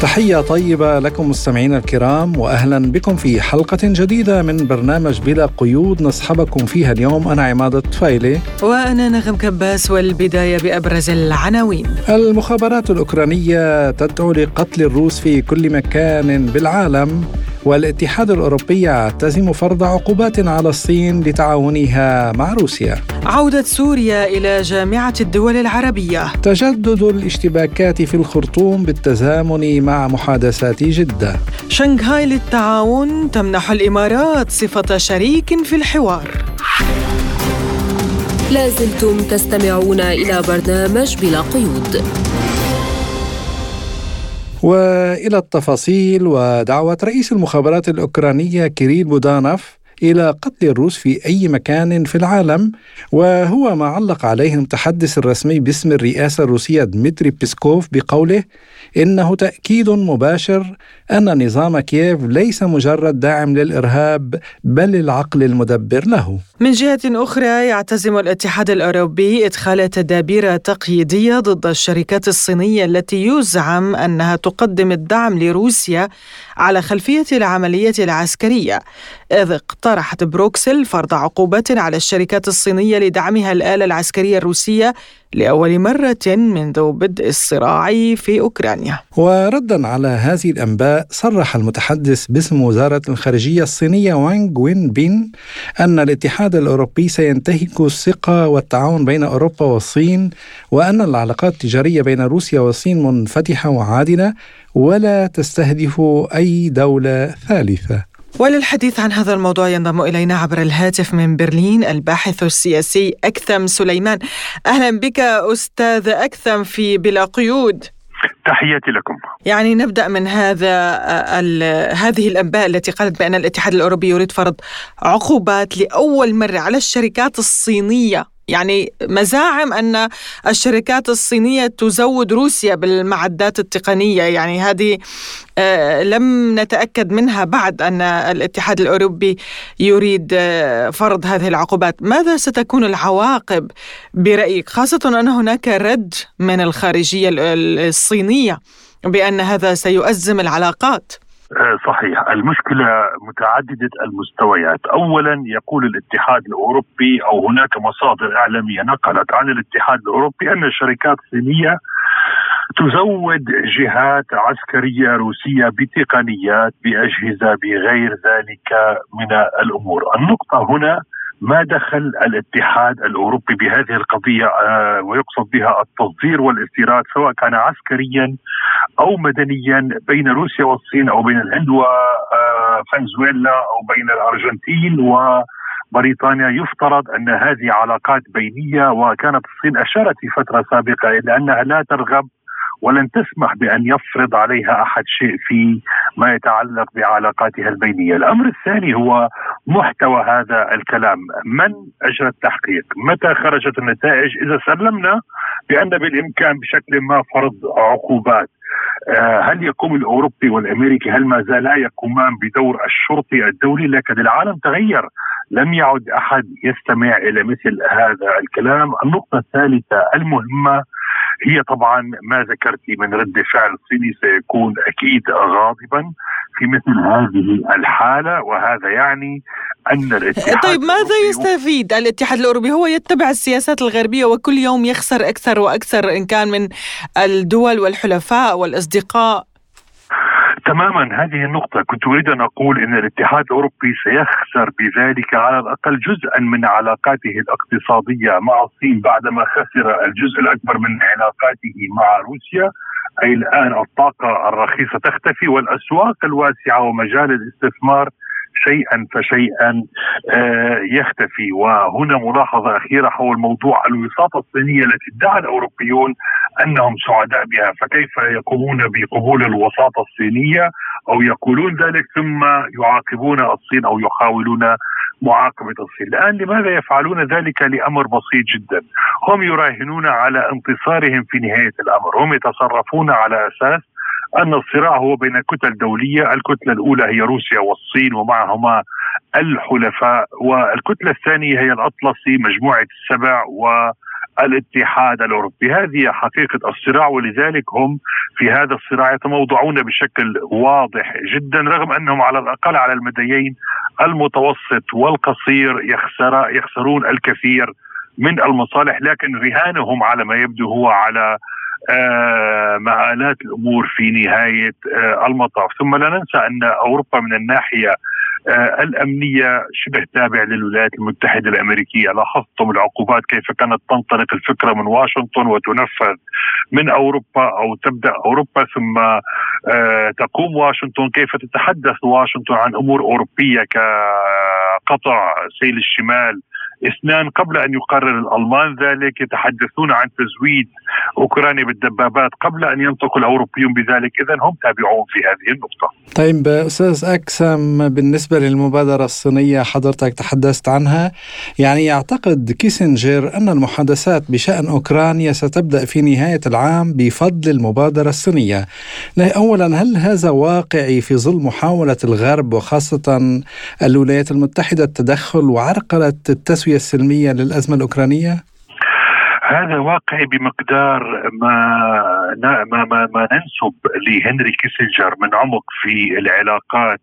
تحية طيبة لكم مستمعينا الكرام وأهلا بكم في حلقة جديدة من برنامج بلا قيود نصحبكم فيها اليوم. أنا عماد الطفيلي وأنا نغم كباس والبداية بأبرز العناوين. المخابرات الأوكرانية تدعو لقتل الروس في كل مكان بالعالم. والاتحاد الأوروبي يعتزم فرض عقوبات على الصين لتعاونها مع روسيا. عودة سوريا إلى جامعة الدول العربية. تجدد الاشتباكات في الخرطوم بالتزامن مع محادثات جدة. شنغهاي للتعاون تمنح الإمارات صفة شريك في الحوار. لازلتم تستمعون إلى برنامج بلا قيود. وإلى التفاصيل ودعوة رئيس المخابرات الأوكرانية كيريل بودانوف إلى قتل الروس في أي مكان في العالم وهو ما علق عليه المتحدث الرسمي باسم الرئاسة الروسية دمتري بيسكوف بقوله إنه تأكيد مباشر أن نظام كييف ليس مجرد داعم للإرهاب بل العقل المدبر له. من جهة أخرى يعتزم الاتحاد الأوروبي إدخال تدابير تقييدية ضد الشركات الصينية التي يزعم أنها تقدم الدعم لروسيا على خلفية العملية العسكرية، إذ اقترحت بروكسل فرض عقوبات على الشركات الصينية لدعمها الآلة العسكرية الروسية لأول مرة منذ بدء الصراع في أوكرانيا. وردا على هذه الأنباء صرح المتحدث باسم وزارة الخارجية الصينية وانغ وين بين أن الاتحاد الأوروبي سينتهك الثقة والتعاون بين أوروبا والصين وأن العلاقات التجارية بين روسيا والصين منفتحة وعادلة ولا تستهدف أي دولة ثالثة. وللحديث عن هذا الموضوع ينضم إلينا عبر الهاتف من برلين الباحث السياسي أكثم سليمان. أهلا بك أستاذ أكثم في بلا قيود. تحياتي لكم. يعني نبدأ من هذا هذه الأنباء التي قالت بأن الاتحاد الأوروبي يريد فرض عقوبات لأول مرة على الشركات الصينية. يعني مزاعم أن الشركات الصينية تزود روسيا بالمعدات التقنية. يعني هذه آه، لم نتأكد منها بعد أن الاتحاد الأوروبي يريد آه، فرض هذه العقوبات. ماذا ستكون العواقب برأيك؟ خاصة أن هناك رد من الخارجية الصينية بأن هذا سيؤزم العلاقات. صحيح. المشكلة متعددة المستويات. أولا يقول الاتحاد الأوروبي أو هناك مصادر إعلامية نقلت عن الاتحاد الأوروبي أن الشركات الصينية تزود جهات عسكرية روسية بتقنيات بأجهزة بغير ذلك من الأمور. النقطة هنا ما دخل الاتحاد الأوروبي بهذه القضية آه، ويقصد بها التصدير والإستيراد سواء كان عسكريا أو مدنيا بين روسيا والصين أو بين الهند وفنزويلا آه، أو بين الأرجنتين و بريطانيا يفترض أن هذه علاقات بينية وكانت الصين أشارت في فترة سابقة إلى أنها لا ترغب ولن تسمح بأن يفرض عليها أحد شيء في ما يتعلق بعلاقاتها البينية، الأمر الثاني هو محتوى هذا الكلام، من أجرى التحقيق؟ متى خرجت النتائج؟ إذا سلمنا بأن بالإمكان بشكل ما فرض عقوبات. آه، هل يقوم الأوروبي والأمريكي؟ هل ما زالا يقومان بدور الشرطي الدولي؟ لكن العالم تغير. لم يعد أحد يستمع إلى مثل هذا الكلام. النقطة الثالثة المهمة هي طبعا ما ذكرت من رد فعل الصيني سيكون أكيد غاضبا في مثل هذه الحالة وهذا يعني أن الاتحاد طيب ماذا يستفيد الاتحاد الأوروبي؟ هو يتبع السياسات الغربية وكل يوم يخسر أكثر وأكثر إن كان من الدول والحلفاء والأصدقاء تماما هذه النقطة. كنت أريد أن أقول أن الاتحاد الأوروبي سيخسر بذلك على الأقل جزءا من علاقاته الاقتصادية مع الصين بعدما خسر الجزء الأكبر من علاقاته مع روسيا. أي الآن الطاقة الرخيصة تختفي والأسواق الواسعة ومجال الاستثمار شيئا فشيئا آه، يختفي. وهنا ملاحظة أخيرة حول موضوع الوساطة الصينية التي ادعى الأوروبيون أنهم سعداء بها. فكيف يقومون بقبول الوساطة الصينية أو يقولون ذلك ثم يعاقبون الصين أو يحاولون معاقبة الصين؟ الآن لماذا يفعلون ذلك؟ لأمر بسيط جدا. هم يراهنون على انتصارهم في نهاية الأمر. هم يتصرفون على أساس أن الصراع هو بين كتل دوليه، الكتلة الأولى هي روسيا والصين ومعهما الحلفاء. والكتلة الثانية هي الأطلسي مجموعة السبع و الاتحاد الأوروبي، هذه حقيقة الصراع ولذلك هم في هذا الصراع يتموضعون بشكل واضح جدا رغم أنهم على الأقل على المديين المتوسط والقصير يخسر يخسرون الكثير من المصالح لكن رهانهم على ما يبدو هو على مآلات الأمور في نهاية آه المطاف، ثم لا ننسى أن أوروبا من الناحية آه الأمنية شبه تابع للولايات المتحدة الأمريكية، لاحظتم العقوبات كيف كانت تنطلق الفكرة من واشنطن وتنفذ من أوروبا أو تبدأ أوروبا ثم آه تقوم واشنطن. كيف تتحدث واشنطن عن أمور أوروبية كقطع سيل الشمال اثنان قبل أن يقرر الألمان ذلك يتحدثون عن تزويد أوكرانيا بالدبابات قبل أن ينطق الأوروبيون بذلك اذا هم تابعون في هذه النقطة. طيب أستاذ أكسم بالنسبة للمبادرة الصينية حضرتك تحدثت عنها يعني يعتقد كيسنجر أن المحادثات بشأن أوكرانيا ستبدأ في نهاية العام بفضل المبادرة الصينية. اولا هل هذا واقعي في ظل محاولة الغرب وخاصة الولايات المتحدة التدخل وعرقلة التسوية التسوية السلمية للأزمة الأوكرانية؟ هذا واقعي بمقدار ما ما ما, ما ننسب لهنري كيسنجر من عمق في العلاقات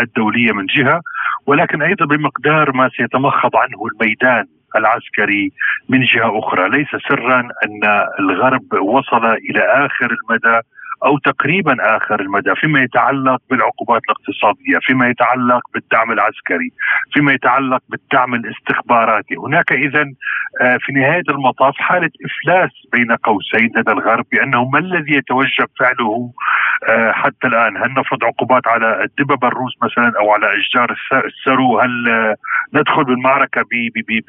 الدولية من جهة ولكن أيضا بمقدار ما سيتمخض عنه الميدان العسكري من جهة أخرى، ليس سرا أن الغرب وصل إلى آخر المدى أو تقريبا آخر المدى فيما يتعلق بالعقوبات الاقتصادية، فيما يتعلق بالدعم العسكري، فيما يتعلق بالدعم الاستخباراتي، هناك اذا في نهاية المطاف حالة إفلاس بين قوسين لدى الغرب بأنه ما الذي يتوجب فعله حتى الآن؟ هل نفرض عقوبات على الدببه الروس مثلا أو على إشجار السرو؟ هل ندخل بالمعركة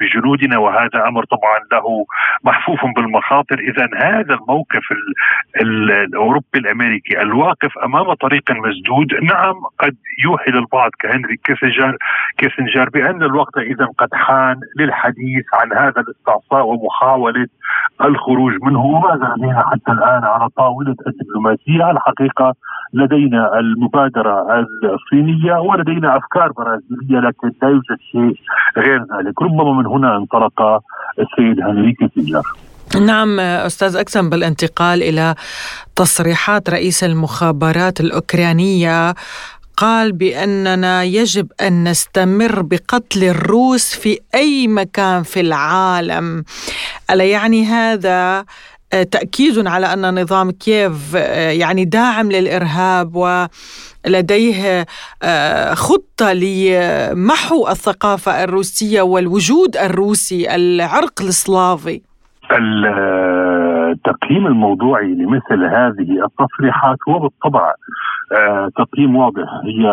بجنودنا وهذا أمر طبعا له محفوف بالمخاطر، اذا هذا الموقف الأوروبي الأمريكي الواقف أمام طريق مسدود نعم قد يوحي للبعض كهنري كيسنجر كيسنجر بأن الوقت اذا قد حان للحديث عن هذا الاستعصاء ومحاولة الخروج منه وماذا لدينا حتى الآن على طاولة الدبلوماسية. الحقيقة لدينا المبادرة الصينية ولدينا أفكار برازيلية لكن لا يوجد شيء غير ذلك. ربما من هنا انطلق السيد هنري كيسنجر نعم أستاذ أكسم بالانتقال إلى تصريحات رئيس المخابرات الأوكرانية قال بأننا يجب أن نستمر بقتل الروس في أي مكان في العالم. ألا يعني هذا تأكيد على أن نظام كييف يعني داعم للإرهاب ولديه خطة لمحو الثقافة الروسية والوجود الروسي العرق السلافي. التقييم الموضوعي لمثل هذه التصريحات هو بالطبع تقييم واضح. هي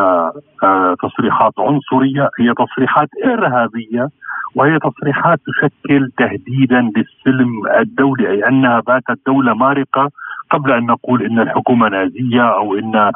تصريحات عنصرية هي تصريحات إرهابية وهي تصريحات تشكل تهديدا للسلم الدولي أي أنها باتت دوله مارقة قبل أن نقول إن الحكومة نازية أو إن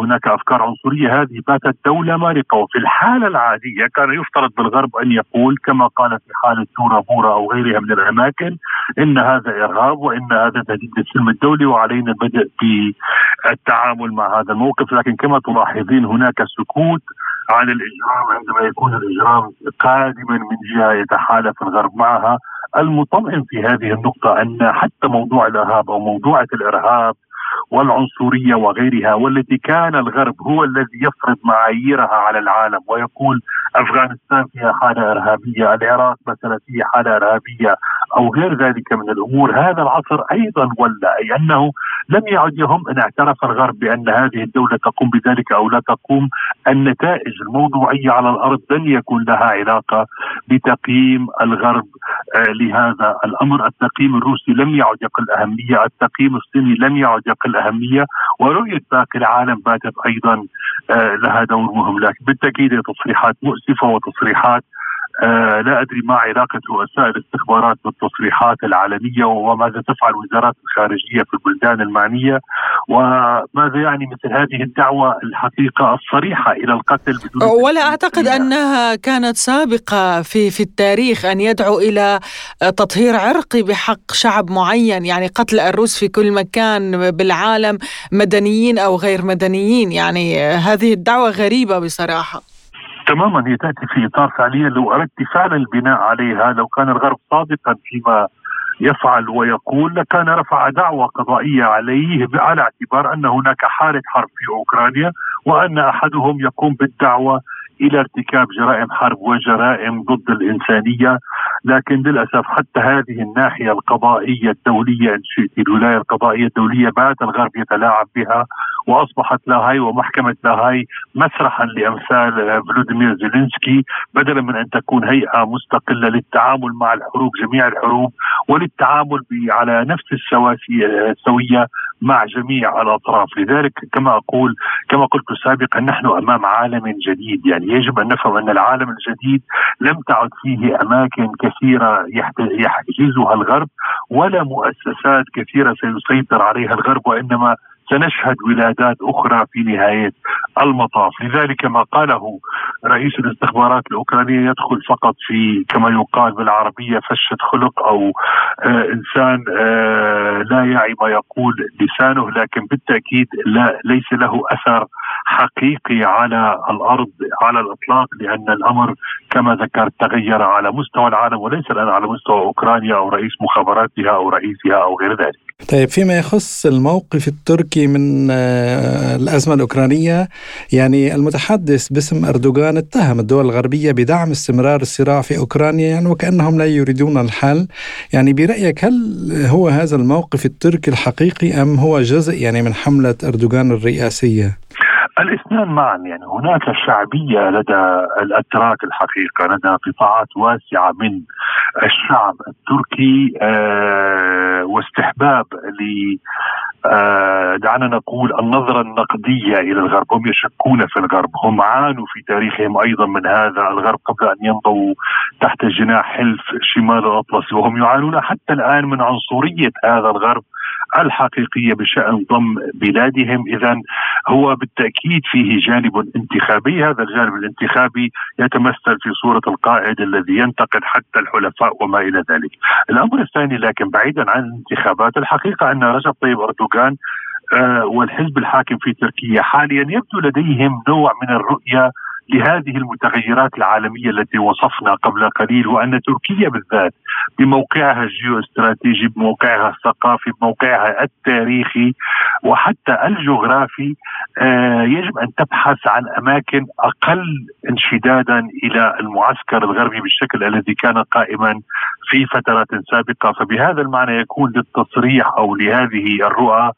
هناك أفكار عنصرية هذه باتت دولة مارقة. وفي الحالة العادية كان يفترض بالغرب أن يقول كما قال في حالة سورة بورا أو غيرها من الأماكن إن هذا إرهاب وإن هذا تهديد للسلم الدولي وعلينا البدء بالتعامل مع هذا الموقف. لكن كما تلاحظين هناك سكوت عن الإجرام عندما يكون الإجرام قادما من جهة يتحالف الغرب معها المطمئن في هذه النقطة أن حتى موضوع الإرهاب أو موضوعه الإرهاب والعنصرية وغيرها والتي كان الغرب هو الذي يفرض معاييرها على العالم ويقول أفغانستان فيها حالة إرهابية، العراق مثلا فيه حالة إرهابية أو غير ذلك من الأمور، هذا العصر أيضا ولا أي أنه لم يعد يهم أن اعترف الغرب بأن هذه الدولة تقوم بذلك أو لا تقوم، النتائج الموضوعية على الأرض لن يكون لها علاقة بتقييم الغرب لهذا الأمر، التقييم الروسي لم يعد يقل اهميه، التقييم الصيني لم يعد يقل اهميه، ورؤية باقي العالم باتت أيضا لها دور مهم، لكن بالتأكيد هي تصريحات مؤسفة وتصريحات آه لا أدري ما علاقة رؤساء الاستخبارات بالتصريحات العالمية وماذا تفعل وزارات الخارجية في البلدان المعنية وماذا يعني مثل هذه الدعوة الحقيقة الصريحة إلى القتل بدون ولا أعتقد أنها كانت سابقة في في التاريخ أن يدعو إلى تطهير عرقي بحق شعب معين يعني قتل الروس في كل مكان بالعالم مدنيين أو غير مدنيين يعني هذه الدعوة غريبة بصراحة. تماما هي تأتي في إطار فعليا لو أردت فعلا البناء عليها لو كان الغرب صادقا فيما يفعل ويقول لكان رفع دعوى قضائية عليه على اعتبار أن هناك حاله حرب في أوكرانيا وأن أحدهم يقوم بالدعوة إلى ارتكاب جرائم حرب وجرائم ضد الإنسانية. لكن للأسف حتى هذه الناحية القضائية الدولية إن شئت الولاية القضائية الدولية بات الغرب يتلاعب بها. وأصبحت لاهاي ومحكمة لاهاي مسرحا لأمثال فلوديمير زيلينسكي بدلا من أن تكون هيئة مستقلة للتعامل مع الحروب جميع الحروب وللتعامل على نفس السوية مع جميع الأطراف، لذلك كما أقول كما قلت سابقا نحن أمام عالم جديد، يعني يجب أن نفهم أن العالم الجديد لم تعد فيه أماكن كثيرة يحجزها الغرب ولا مؤسسات كثيرة سيسيطر عليها الغرب وإنما سنشهد ولادات أخرى في نهاية المطاف، لذلك ما قاله رئيس الاستخبارات الأوكرانية يدخل فقط في كما يقال بالعربية فشة خلق أو آه إنسان آه لا يعي ما يقول لسانه لكن بالتأكيد لا ليس له أثر حقيقي على الأرض على الإطلاق لأن الأمر كما ذكرت تغير على مستوى العالم وليس الآن على مستوى أوكرانيا أو رئيس مخابراتها أو رئيسها أو غير ذلك. طيب فيما يخص الموقف التركي من آه، الأزمة الأوكرانية يعني المتحدث باسم أردوغان اتهم الدول الغربية بدعم استمرار الصراع في أوكرانيا يعني وكأنهم لا يريدون الحل يعني برأيك هل هو هذا الموقف التركي الحقيقي أم هو جزء يعني من حملة أردوغان الرئاسية؟ الاثنان معا يعني هناك شعبية لدى الأتراك الحقيقة لدى قطاعات واسعة من الشعب التركي آه واستحباب ل آه دعنا نقول النظرة النقدية إلى الغرب. هم يشكون في الغرب هم عانوا في تاريخهم أيضا من هذا الغرب قبل أن ينضوا تحت جناح حلف شمال الأطلسي وهم يعانون حتى الآن من عنصرية هذا الغرب. الحقيقية بشأن ضم بلادهم. اذا هو بالتأكيد فيه جانب انتخابي. هذا الجانب الانتخابي يتمثل في صورة القائد الذي ينتقد حتى الحلفاء وما إلى ذلك. الأمر الثاني لكن بعيدا عن الانتخابات الحقيقة أن رجب طيب أردوغان آه والحزب الحاكم في تركيا حاليا يبدو لديهم نوع من الرؤية لهذه المتغيرات العالمية التي وصفنا قبل قليل وأن تركيا بالذات بموقعها الجيوستراتيجي بموقعها الثقافي بموقعها التاريخي وحتى الجغرافي آه، يجب أن تبحث عن أماكن أقل انشدادا إلى المعسكر الغربي بالشكل الذي كان قائما في فترات سابقة. فبهذا المعنى يكون للتصريح أو لهذه الرؤى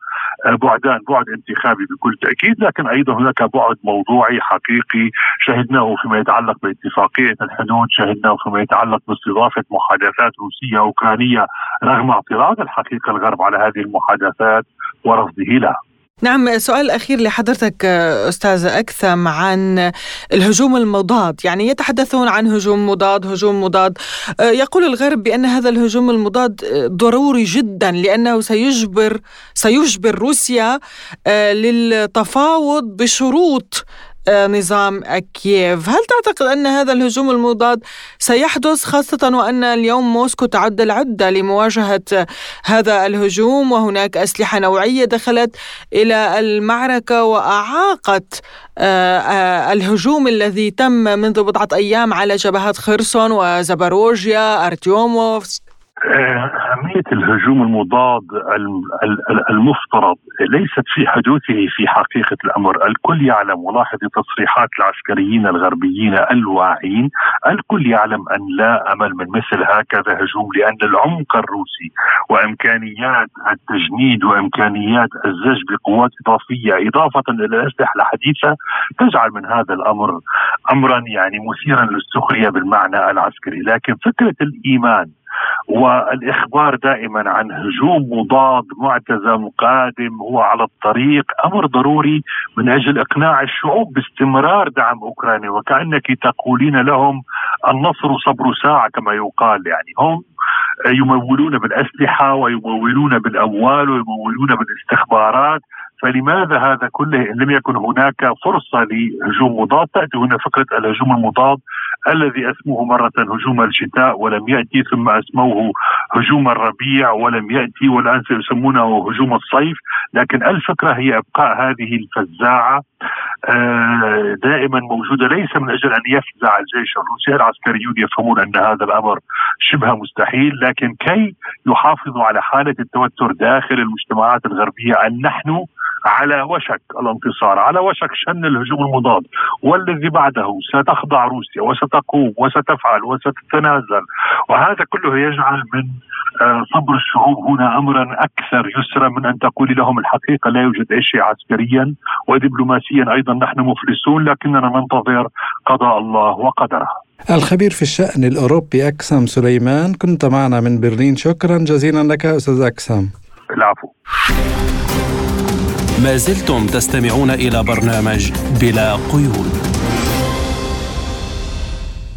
آه، بعدان بعد انتخابي بكل تأكيد. لكن أيضا هناك بعد موضوعي حقيقي شهدناه فيما يتعلق باتفاقية الحدود شهدناه فيما يتعلق باستضافة محادثات روسية أوكرانية رغم اعتراض الحقيقة الغرب على هذه المحادثات ورفضه لها. نعم سؤال أخير لحضرتك أستاذ أكثم عن الهجوم المضاد. يعني يتحدثون عن هجوم مضاد هجوم مضاد. يقول الغرب بأن هذا الهجوم المضاد ضروري جدا لأنه سيجبر سيجبر روسيا للتفاوض بشروط نظام كييف. هل تعتقد أن هذا الهجوم المضاد سيحدث خاصة وأن اليوم موسكو تعد العدة لمواجهة هذا الهجوم وهناك أسلحة نوعية دخلت إلى المعركة وأعاقت آه، آه، الهجوم الذي تم منذ بضعة أيام على جبهات خرسون وزباروجيا أرتيوموفسك. أهمية الهجوم المضاد المفترض ليست في حدوثه في حقيقة الأمر. الكل يعلم ولاحظ تصريحات العسكريين الغربيين الواعين. الكل يعلم أن لا أمل من مثل هكذا هجوم لأن العمق الروسي وإمكانيات التجنيد وإمكانيات الزج بقوات إضافية إضافة إلى الأسلحة الحديثة تجعل من هذا الأمر أمرا يعني مثيرا للسخرية بالمعنى العسكري. لكن فكرة الإيمان والإخبار دائما عن هجوم مضاد معتزم قادم هو على الطريق. أمر ضروري من أجل إقناع الشعوب باستمرار دعم أوكرانيا وكأنك تقولين لهم النصر صبر ساعة كما يقال. يعني هم يمولون بالأسلحة ويمولون بالأموال ويمولون بالاستخبارات. فلماذا هذا كله إن لم يكن هناك فرصة لهجوم مضاد؟ تأتي هنا فكرة الهجوم المضاد الذي اسموه مرة هجوم الشتاء ولم يأتي ثم اسموه هجوم الربيع ولم يأتي والآن سيسمونه هجوم الصيف. لكن الفكرة هي إبقاء هذه الفزاعة آه، دائما موجودة. ليس من أجل أن يفزع الجيش الروسي العسكريون يفهمون أن هذا الأمر شبه مستحيل. لكن كي يحافظوا على حالة التوتر داخل المجتمعات الغربية ان نحن على وشك الانتصار على وشك شن الهجوم المضاد. والذي بعده ستخضع روسيا وستقوم وستفعل وستتنازل. وهذا كله يجعل من آه، صبر الشعوب هنا امرا أكثر يسرا من أن تقول لهم الحقيقة لا يوجد أي شيء عسكريا ودبلوماسيا أيضا نحن مفلسون لكننا ننتظر قضاء الله وقدره. الخبير في الشأن الأوروبي أكسم سليمان كنت معنا من برلين. شكرا جزيلا لك أستاذ أكسم العفو. ما زلتم تستمعون إلى برنامج بلا قيود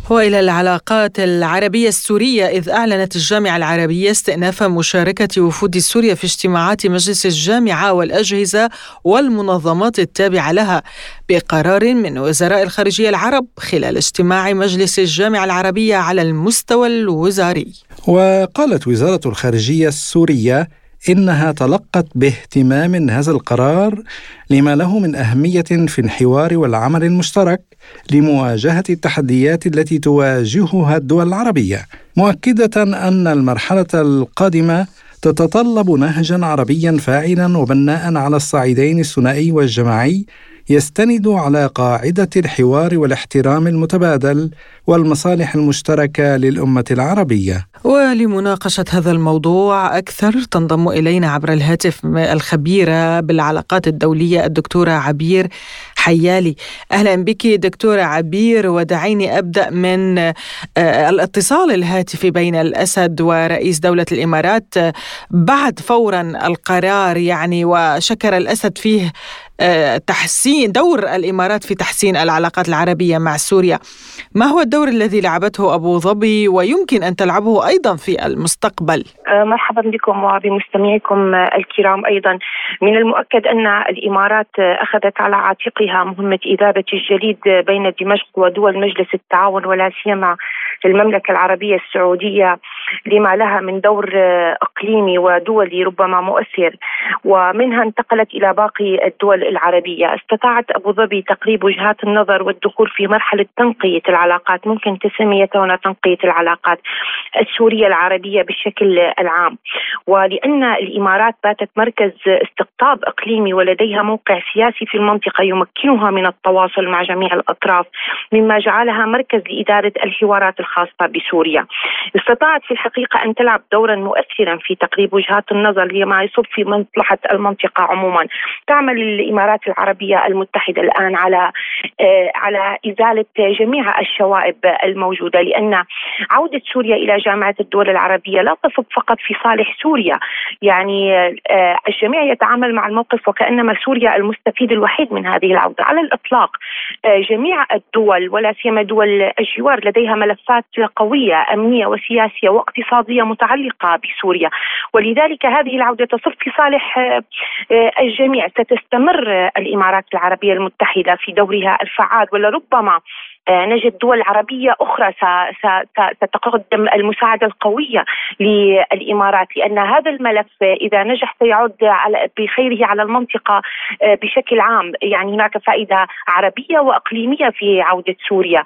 وإلى العلاقات العربية السورية إذ أعلنت الجامعة العربية استئناف مشاركة وفود سوريا في اجتماعات مجلس الجامعة والأجهزة والمنظمات التابعة لها بقرار من وزراء الخارجية العرب خلال اجتماع مجلس الجامعة العربية على المستوى الوزاري. وقالت وزارة الخارجية السورية إنها تلقت باهتمام هذا القرار لما له من أهمية في الحوار والعمل المشترك لمواجهة التحديات التي تواجهها الدول العربية مؤكدة أن المرحلة القادمة تتطلب نهجا عربيا فاعلا وبناء على الصعيدين الثنائي والجماعي يستند على قاعدة الحوار والاحترام المتبادل والمصالح المشتركة للأمة العربية. ولمناقشة هذا الموضوع أكثر تنضم إلينا عبر الهاتف الخبيره بالعلاقات الدولية الدكتورة عبير حيالي. أهلا بك دكتورة عبير ودعيني أبدأ من آه، الاتصال الهاتفي بين الأسد ورئيس دولة الإمارات بعد فورا القرار يعني وشكر الأسد فيه تحسين دور الإمارات في تحسين العلاقات العربية مع سوريا. ما هو الدور الذي لعبته أبو ظبي ويمكن أن تلعبه أيضا في المستقبل؟ آه، مرحبا بكم وبمستمعيكم الكرام أيضا من المؤكد أن الإمارات أخذت على عاتقها مهمة إذابة الجليد بين دمشق ودول مجلس التعاون ولا سيما المملكة العربية السعودية لما لها من دور إقليمي ودولي ربما مؤثر ومنها انتقلت إلى باقي الدول العربية. استطاعت أبو ظبي تقريب وجهات النظر والدخول في مرحلة تنقية العلاقات ممكن تسميتها تنقية العلاقات السورية العربية بشكل العام. ولأن الإمارات باتت مركز استقطاب إقليمي ولديها موقع سياسي في المنطقة يمكنها من التواصل مع جميع الأطراف مما جعلها مركز لإدارة الحوارات الخاصة بسوريا. استطاعت في الحقيقة أن تلعب دورا مؤثرا في تقريب وجهات النظر لما يصب في مصلحة المنطقة عموما. تعمل الإمارات العربية المتحدة الآن على آه، على إزالة جميع الشوائب الموجودة لأن عودة سوريا إلى جامعة الدول العربية لا تصب فقط في صالح سوريا. يعني آه، الجميع يتعامل مع الموقف وكأنما سوريا المستفيد الوحيد من هذه العودة. على الإطلاق آه، جميع الدول ولا سيما دول الجوار لديها ملفات قوية أمنية وسياسية واقتصاديه متعلقة بسوريا. ولذلك هذه العودة تصب في صالح الجميع. ستستمر الإمارات العربية المتحدة في دورها الفعال ولربما آه، نجد دول عربية أخرى ستقدم المساعدة القوية للإمارات لأن هذا الملف إذا نجح سيعود على بخيره على المنطقة آه، بشكل عام. يعني هناك فائدة عربية وإقليمية في عودة سوريا.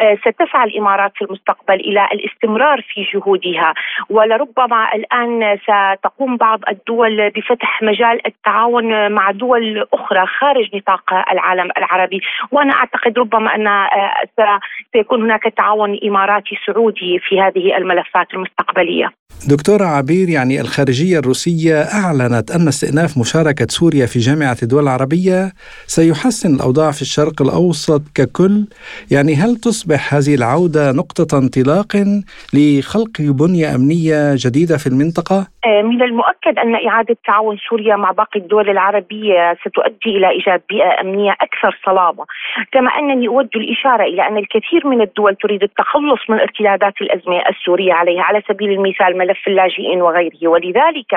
آه، ستسعى الإمارات في المستقبل إلى الاستمرار في جهودها ولربما الآن ستقوم بعض الدول بفتح مجال التعاون مع دول أخرى خارج نطاق العالم العربي. وأنا أعتقد ربما أن سيكون هناك تعاون اماراتي سعودي في هذه الملفات المستقبلية. دكتورة عبير يعني الخارجية الروسية أعلنت أن استئناف مشاركة سوريا في جامعة الدول العربية سيحسن الأوضاع في الشرق الأوسط ككل يعني هل تصبح هذه العودة نقطة انطلاق لخلق بنية أمنية جديدة في المنطقة؟ آه، من المؤكد أن إعادة تعاون سوريا مع باقي الدول العربية ستؤدي إلى إيجاد بيئة أمنية أكثر صلابة كما أنني أود الإشارة إلى أن الكثير من الدول تريد التخلص من ارتدادات الأزمة السورية عليها على سبيل المثال ملف اللاجئين وغيره. ولذلك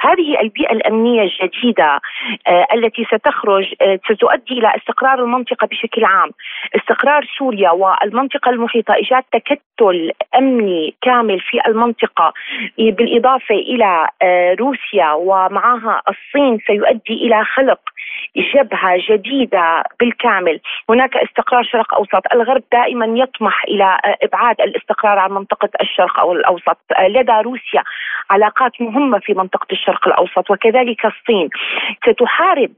هذه البيئة الأمنية الجديدة آه، التي ستخرج آه، ستؤدي إلى استقرار المنطقة بشكل عام. استقرار سوريا والمنطقة المحيطة إيجاد تكتل أمني كامل في المنطقة بالإضافة إلى آه، روسيا ومعها الصين سيؤدي إلى خلق جبهة جديدة بالكامل. هناك استقرار شرق أوسط. الغرب دائما يطمح إلى إبعاد الاستقرار عن منطقة الشرق أو الأوسط. لدى روسيا علاقات مهمة في منطقة الشرق الأوسط وكذلك الصين. ستحارب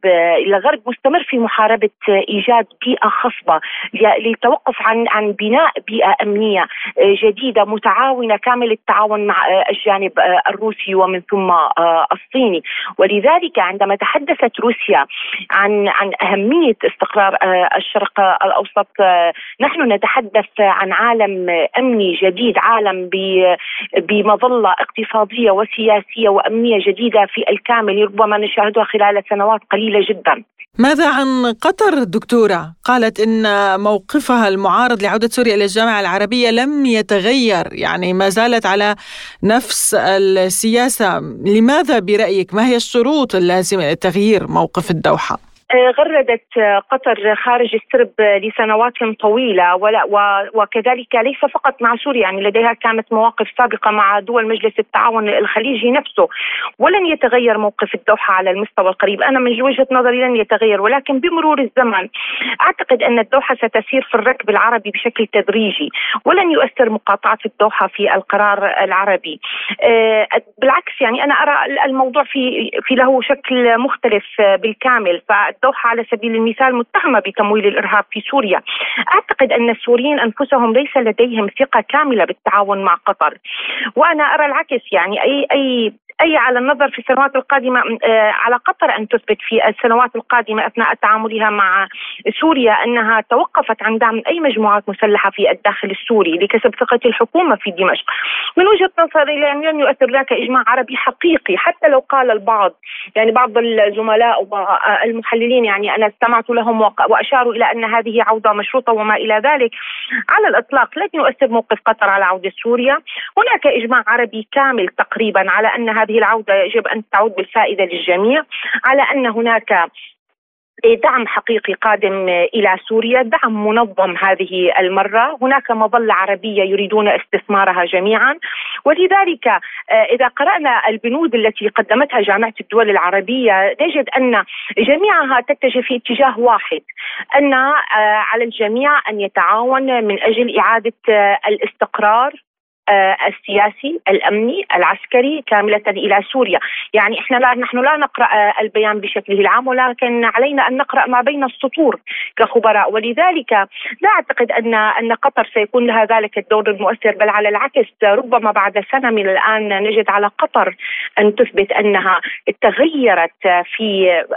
الغرب مستمر في محاربة إيجاد بيئة خصبة للتوقف عن عن بناء بيئة أمنية جديدة متعاونة كامل التعاون مع الجانب الروسي ومن ثم الصيني. ولذلك عندما تحدثت روسيا عن عن أهمية استقرار آه، الشرق الأوسط آه، نحن نتحدث عن عالم أمني جديد عالم بمظلة اقتصادية وسياسية وأمنية جديدة في الكامل ربما نشاهدها خلال سنوات قليلة جدا ماذا عن قطر دكتورة؟ قالت إن موقفها المعارض لعودة سوريا إلى الجامعة العربية لم يتغير يعني ما زالت على نفس السياسة لماذا برأيك ما هي الشروط اللازمة لتغيير موقف الدوحة؟ آه، غردت آه، قطر خارج السرب لسنوات طويلة وكذلك ليس فقط مع سوريا يعني لديها كانت مواقف سابقة مع دول مجلس التعاون الخليجي نفسه. ولن يتغير موقف الدوحة على المستوى القريب. أنا من وجهة نظري لن يتغير ولكن بمرور الزمن أعتقد أن الدوحة ستسير في الركب العربي بشكل تدريجي ولن يؤثر مقاطعة الدوحة في القرار العربي. آه، بالعكس يعني أنا أرى الموضوع في في له شكل مختلف بالكامل. ف الدوحة على سبيل المثال متهمة بتمويل الإرهاب في سوريا. أعتقد أن السوريين أنفسهم ليس لديهم ثقة كاملة بالتعاون مع قطر. وأنا أرى العكس يعني أي أي أي على النظر في السنوات القادمة آه، على قطر أن تثبت في السنوات القادمة أثناء تعاملها مع سوريا أنها توقفت عن دعم أي مجموعات مسلحة في الداخل السوري لكسب ثقة الحكومة في دمشق. من وجهة نظري يعني لن يؤثر ذاك إجماع عربي حقيقي حتى لو قال البعض يعني بعض الزملاء والمحللين يعني أنا استمعت لهم وأشاروا إلى أن هذه عودة مشروطة وما إلى ذلك. على الإطلاق لن يؤثر موقف قطر على عودة سوريا. هناك إجماع عربي كامل تقريبا على أن هذه هذه العودة يجب أن تعود بالفائدة للجميع على أن هناك دعم حقيقي قادم إلى سوريا، دعم منظم هذه المرة، هناك مظلة عربية يريدون استثمارها جميعا، ولذلك آه، إذا قرأنا البنود التي قدمتها جامعة الدول العربية نجد أن جميعها تتجه في اتجاه واحد، أن آه، على الجميع أن يتعاون من أجل إعادة آه، الاستقرار. السياسي الأمني العسكري كاملة إلى سوريا، يعني إحنا لا نحن لا نقرأ آه، البيان بشكله العام ولكن علينا أن نقرأ ما بين السطور كخبراء ولذلك لا أعتقد ان أن قطر سيكون لها ذلك الدور المؤثر بل على العكس ربما بعد سنة من الآن نجد على قطر أن تثبت أنها تغيرت في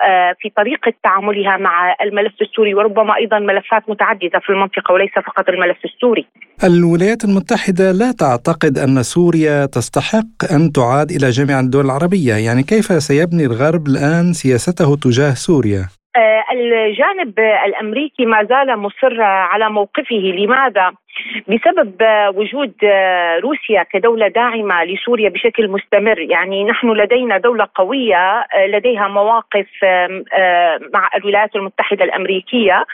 آه، في طريقة تعاملها مع الملف السوري وربما أيضا ملفات متعددة في المنطقة وليس فقط الملف السوري. الولايات المتحدة لا تعتقد تعتقد أن سوريا تستحق أن تعاد إلى جامعة الدول العربية يعني كيف سيبني الغرب الآن سياسته تجاه سوريا؟ آه، الجانب الأمريكي ما زال مصر على موقفه لماذا؟ بسبب وجود روسيا كدولة داعمة لسوريا بشكل مستمر، يعني نحن لدينا دولة قوية لديها مواقف آه، مع الولايات المتحدة الأمريكية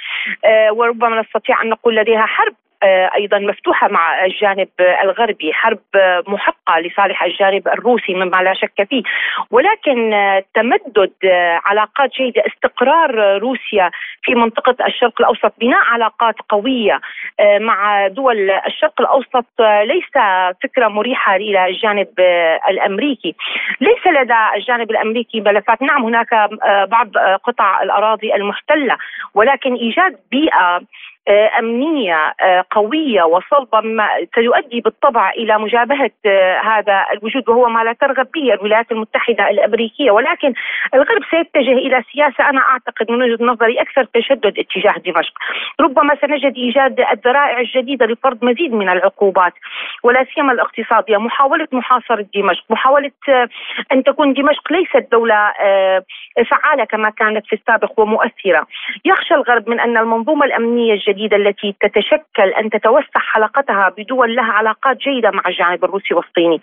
آه، وربما نستطيع أن نقول لديها حرب آه، أيضا مفتوحة مع الجانب الغربي، حرب محقة لصالح الجانب الروسي مما لا شك فيه، ولكن تمدد علاقات جيدة، استقرار روسيا في منطقة الشرق الأوسط، بناء علاقات قوية آه، مع دول الشرق الأوسط. ليس فكرة مريحة إلى الجانب الأمريكي، ليس لدى الجانب الأمريكي ملفات، نعم هناك آه، بعض قطع الأراضي المحتلة، ولكن إيجاد بيئة آه، أمنية آه، قوية وصلبة سيؤدي بالطبع إلى مجابهة آه، هذا الوجود وهو ما لا ترغب به الولايات المتحدة الأمريكية. ولكن الغرب سيتجه إلى سياسة أنا أعتقد من وجهة نظري أكثر تشدد اتجاه دمشق. ربما سنجد إيجاد الذرائع الجديدة لفرض مزيد من العقوبات ولا سيما الاقتصادية. محاولة محاصرة دمشق محاولة أن تكون دمشق ليست دولة فعالة كما كانت في السابق ومؤثرة. يخشى الغرب من أن المنظومة الأمنية الجديدة الجديدة التي تتشكل أن تتوسع حلقتها بدول لها علاقات جيدة مع الجانب الروسي والصيني.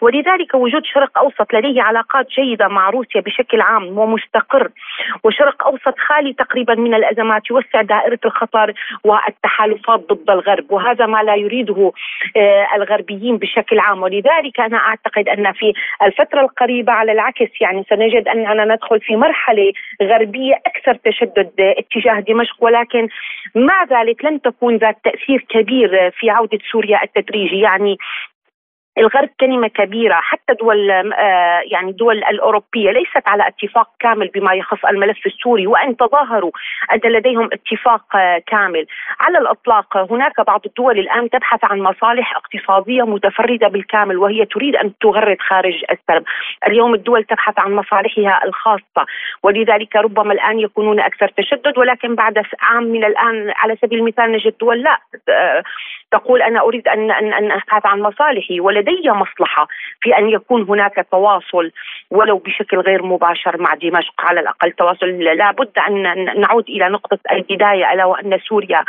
ولذلك وجود شرق أوسط لديه علاقات جيدة مع روسيا بشكل عام ومستقر وشرق أوسط خالي تقريبا من الأزمات يوسع دائرة الخطر والتحالفات ضد الغرب وهذا ما لا يريده آه، الغربيين بشكل عام. ولذلك أنا أعتقد أن في الفترة القريبة على العكس يعني سنجد أننا ندخل في مرحلة غربية أكثر تشدد اتجاه دمشق ولكن مع ذلك لن تكون ذات تأثير كبير في عودة سوريا التدريجي. يعني الغرب كلمة كبيرة حتى دول آه، يعني الدول الأوروبية ليست على اتفاق كامل بما يخص الملف السوري وأن تظاهروا أن لديهم اتفاق آه، كامل. على الإطلاق هناك بعض الدول الآن تبحث عن مصالح اقتصادية متفردة بالكامل وهي تريد أن تغرد خارج السرب. اليوم الدول تبحث عن مصالحها الخاصة ولذلك ربما الآن يكونون أكثر تشدد ولكن بعد عام من الآن على سبيل المثال نجد دول لا آه، تقول أنا أريد ان ان أن أبحث عن مصالحي ولدي مصلحة في أن يكون هناك تواصل ولو بشكل غير مباشر مع دمشق على الأقل تواصل. لابد أن نعود إلى نقطة البداية ألا وأن سوريا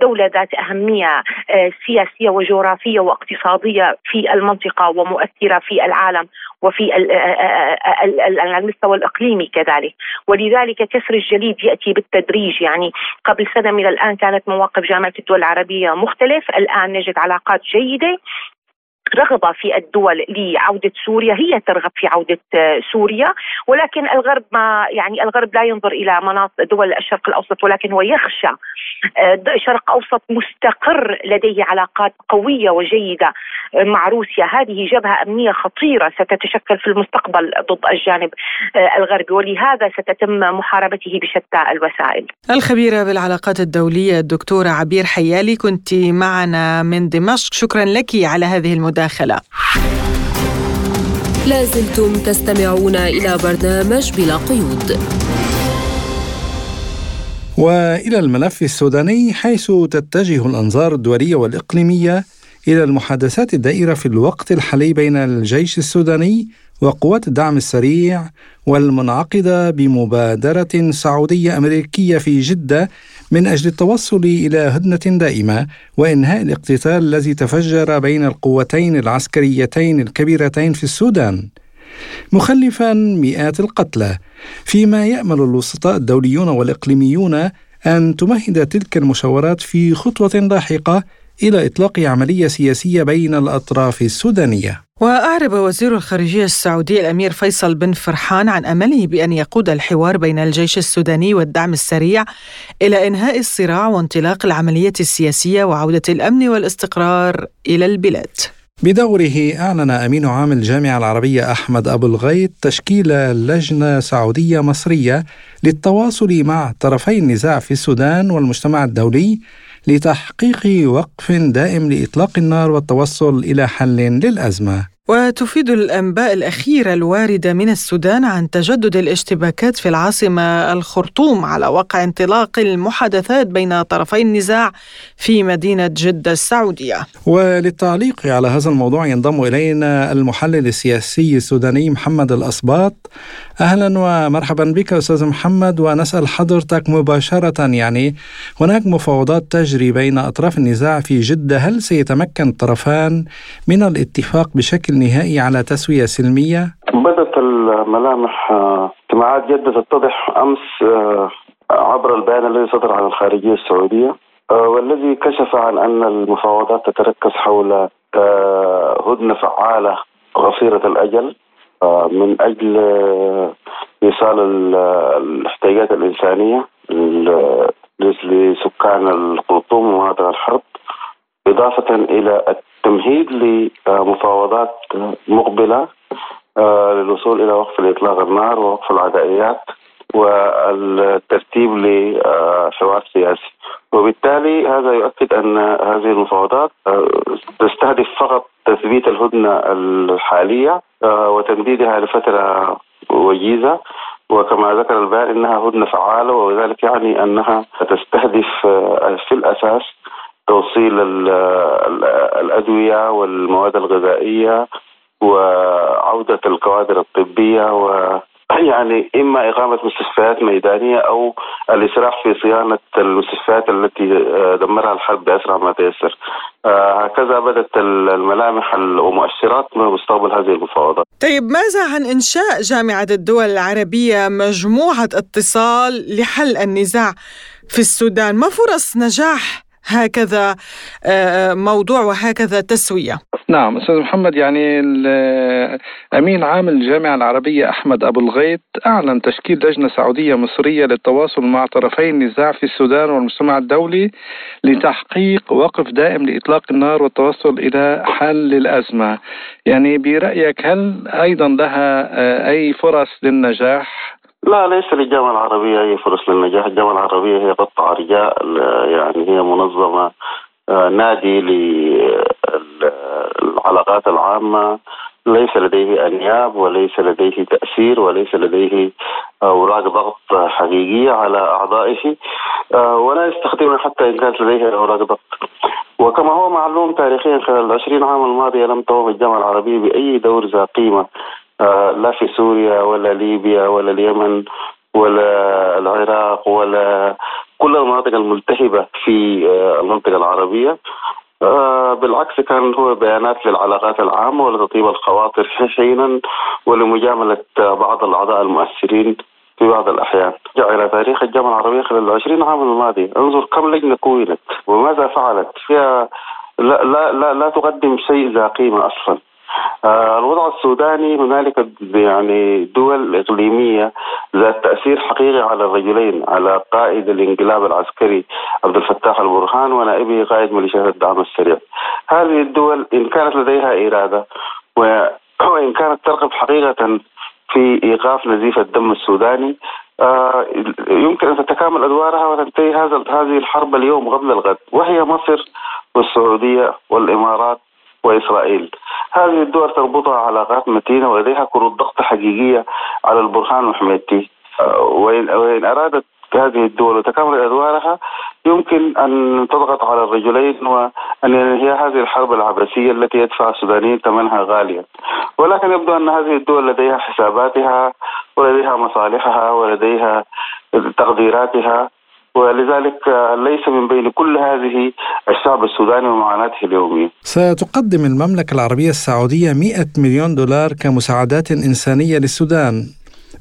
دولة ذات أهمية آه، سياسية وجغرافية واقتصادية في المنطقة ومؤثرة في العالم. وفي آه، آه، المستوى الإقليمي كذلك. ولذلك كسر الجليد يأتي بالتدريج. يعني قبل سنة من الآن كانت مواقف جامعة الدول العربية مختلف. الآن نجد علاقات جيدة. رغبة في الدول لعودة سوريا هي ترغب في عودة آه، سوريا ولكن الغرب ما يعني الغرب لا ينظر إلى مناطق دول الشرق الأوسط ولكن هو يخشى آه، شرق أوسط مستقر لديه علاقات قوية وجيدة آه، مع روسيا. هذه جبهة أمنية خطيرة ستتشكل في المستقبل ضد الجانب الغربي ولهذا ستتم محاربته بشتى الوسائل. الخبيرة بالعلاقات الدولية الدكتورة عبير حيالي كنت معنا من دمشق. شكرا لك على هذه المداخلة. المداخلة. لازلتم تستمعون إلى برنامج بلا قيود. وإلى الملف السوداني حيث تتجه الأنظار الدولية والإقليمية إلى المحادثات الدائرة في الوقت الحالي بين الجيش السوداني وقوات الدعم السريع والمنعقدة بمبادرة سعودية أمريكية في جدة من أجل التوصل إلى هدنة دائمة وإنهاء الاقتتال الذي تفجر بين القوتين العسكريتين الكبيرتين في السودان. مخلفا مئات القتلى فيما يأمل الوسطاء الدوليون والإقليميون أن تمهد تلك المشاورات في خطوة لاحقة إلى إطلاق عملية سياسية بين الأطراف السودانية وأعرب وزير الخارجية السعودي الأمير فيصل بن فرحان عن أمله بأن يقود الحوار بين الجيش السوداني والدعم السريع إلى إنهاء الصراع وانطلاق العملية السياسية وعودة الأمن والاستقرار إلى البلاد. بدوره أعلن أمين عام الجامعة العربية أحمد أبو الغيط تشكيل لجنة سعودية مصرية للتواصل مع طرفي النزاع في السودان والمجتمع الدولي لتحقيق وقف دائم لإطلاق النار والتوصل إلى حل للأزمة. وتفيد الأنباء الأخيرة الواردة من السودان عن تجدد الاشتباكات في العاصمة الخرطوم على وقع انطلاق المحادثات بين طرفي النزاع في مدينة جدة السعودية. وللتعليق على هذا الموضوع ينضم إلينا المحلل السياسي السوداني محمد الاسباط. أهلا ومرحبا بك أستاذ محمد ونسأل حضرتك مباشرة يعني هناك مفاوضات تجري بين أطراف النزاع في جدة هل سيتمكن الطرفان من الاتفاق بشكل بشكل نهائي على تسوية سلمية؟ بدأت الملامح اجتماعات جدة تتضح أمس آه، عبر البيان الذي صدر عن الخارجية السعودية آه، والذي كشف عن أن المفاوضات تتركز حول آه، هدنة فعالة قصيرة الأجل من أجل إيصال الاحتياجات الإنسانية لسكان الخرطوم ومناطق الحرب إضافة إلى التمهيد لمفاوضات مقبلة آه، للوصول إلى وقف الإطلاق النار ووقف العدائيات والترتيب لحوار سياسي. وبالتالي هذا يؤكد أن هذه المفاوضات آه، تستهدف فقط تثبيت الهدنة الحالية آه، وتمديدها لفترة وجيزة وكما ذكر البيان إنها هدنة فعالة وذلك يعني أنها تستهدف في الأساس توصيل الأدوية والمواد الغذائية وعودة الكوادر الطبية يعني إما إقامة مستشفيات ميدانية أو الاسراع في صيانة المستشفيات التي دمرها الحرب بأسرع ما تيسر. هكذا بدأت الملامح ومؤشرات مستقبل هذه المفاوضات. طيب ماذا عن إنشاء جامعة الدول العربية مجموعة اتصال لحل النزاع في السودان؟ ما فرص نجاح هكذا آه، موضوع وهكذا تسوية. نعم أستاذ محمد يعني أمين عام الجامعة العربية أحمد أبو الغيط أعلن تشكيل لجنة سعودية مصرية للتواصل مع طرفي النزاع في السودان والمجتمع الدولي لتحقيق وقف دائم لإطلاق النار والتوصل إلى حل الأزمة. يعني برأيك هل أيضا لها آه، أي فرص للنجاح؟ لا ليس للجامعة العربية أي فرص للنجاح. الجامعة العربية هي قطع رجاء يعني هي منظمة آه، نادي للعلاقات العامة. ليس لديه أنياب وليس لديه تأثير وليس لديه أوراق ضغط حقيقية على أعضائه آه، ولا يستخدمها حتى إن كانت لديه أوراق ضغط. وكما هو معلوم تاريخيا خلال العشرين عام الماضية لم تقم الجامعة العربية بأي دور ذا قيمة. لا في سوريا ولا ليبيا ولا اليمن ولا العراق ولا كل المناطق الملتهبة في آه، المنطقة العربية. آه، بالعكس كان هو بيانات للعلاقات العامة ولتطيب الخواطر حينا ولمجاملة بعض الأعضاء المؤثرين في بعض الأحيان. جاء إلى تاريخ الجامعة العربية خلال العشرين عام الماضي. انظر كم لجنة كونت وماذا فعلت. فيها لا, لا, لا, لا تقدم شيء ذا قيمة أصلا. آه، الوضع السوداني هنالك يعني دول إقليمية ذات تأثير حقيقي على الرجلين على قائد الانقلاب العسكري عبد الفتاح البرهان ونائبه قائد ميليشيات الدعم السريع. هذه الدول إن كانت لديها إرادة وإن كانت ترغب حقيقة في إيقاف نزيف الدم السوداني آه، يمكن أن تتكامل أدوارها وتنتهي هذا هذه الحرب اليوم قبل الغد وهي مصر والسعودية والإمارات وإسرائيل. هذه الدول تربطها علاقات متينة ولديها كروت ضغط حقيقية على البرهان وحميتي آه، وإن, أرادت هذه الدول وتكامل أدوارها يمكن أن تضغط على الرجلين وأن ينهي هذه الحرب العبثية التي يدفع السودانيين ثمنها غاليا. ولكن يبدو أن هذه الدول لديها حساباتها ولديها مصالحها ولديها تقديراتها. ولذلك ليس من بين كل هذه الشعب السوداني ومعاناته اليومية. ستقدم المملكة العربية السعودية 100 مليون دولار كمساعدات إنسانية للسودان.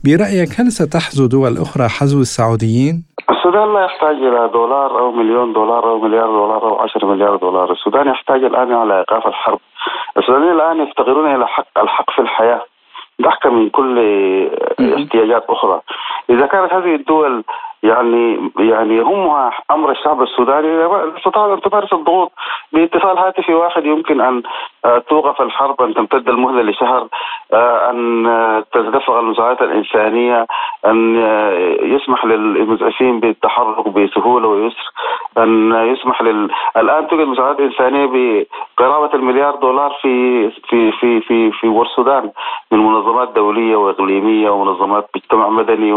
برأيك هل ستحزو دول أخرى حزو السعوديين؟ السودان لا يحتاج إلى دولار أو مليون دولار أو مليار دولار أو 10 مليار دولار. السودان يحتاج الآن إلى إيقاف الحرب. السودانيين الآن يفتقرون إلى حق الحق في الحياة. ضحكة من كل احتياجات أخرى. إذا كانت هذه الدول يعني يعني يهمها أمر الشعب السوداني. استطاعت أن تمارس الضغوط باتصال هاتفي واحد. يمكن أن آه، توقف الحرب أن تمتد المهلة لشهر آه، أن آه، تتدفق المساعدات الإنسانية أن يسمح للمزعفين بالتحرك بسهولة ويسر أن يسمح لل الآن توجد مساعدات انسانيه بقرابة المليار دولار في في في في في والسودان من منظمات دولية وإقليمية ومنظمات مجتمع مدني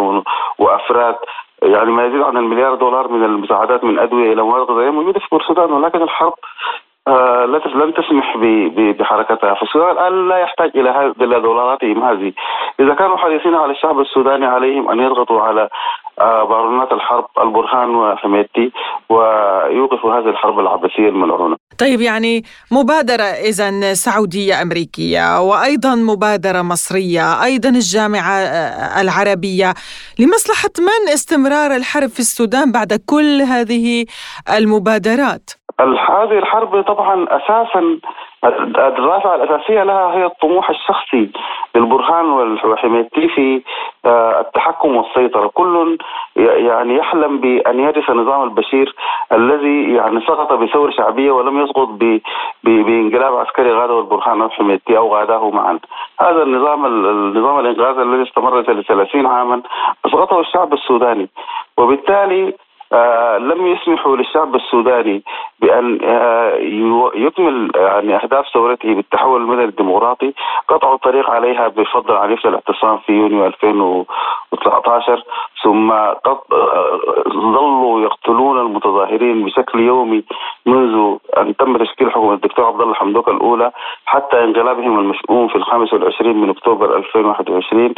وأفراد. يعني ما يزيد عن المليار دولار من المساعدات من أدوية إلى مواد غذائية موجودة في السودان ولكن الحرب آه لن تسمح بحركتها. فالسودان الآن لا يحتاج إلى إلى دولاراتهم هذه إذا كانوا حريصين على الشعب السوداني عليهم أن يضغطوا على آه بارونات الحرب البرهان وحميتي ويوقفوا هذه الحرب العبثيه الملعونة. طيب يعني مبادرة إذا سعودية أمريكية وأيضا مبادرة مصرية أيضا الجامعة آه، العربية. لمصلحة من استمرار الحرب في السودان بعد كل هذه المبادرات؟ هذه الحرب طبعا أساسا الدراسة الأساسية لها هي الطموح الشخصي للبرهان وحميتي في آه، التحكم والسيطرة، كل يعني يحلم بأن يرث نظام البشير الذي يعني سقط بثورة شعبية ولم يسقط بانقلاب عسكري غادة البرهان أو حميتي أو غاداه معا. هذا النظام النظام الإنقاذ الذي استمر 30 عاما أسقطه الشعب السوداني وبالتالي لم يسمحوا للشعب السوداني بأن آه يكمل يعني أهداف ثورته بالتحول المدني الديمقراطي. قطعوا الطريق عليها بفضل عنيف الاعتصام في يونيو 2019 ثم آه، ظلوا يقتلون المتظاهرين بشكل يومي منذ أن تم تشكيل حكومه الدكتور عبد الله حمدوك الأولى حتى انقلابهم المشؤوم في الخامس والعشرين من أكتوبر 2021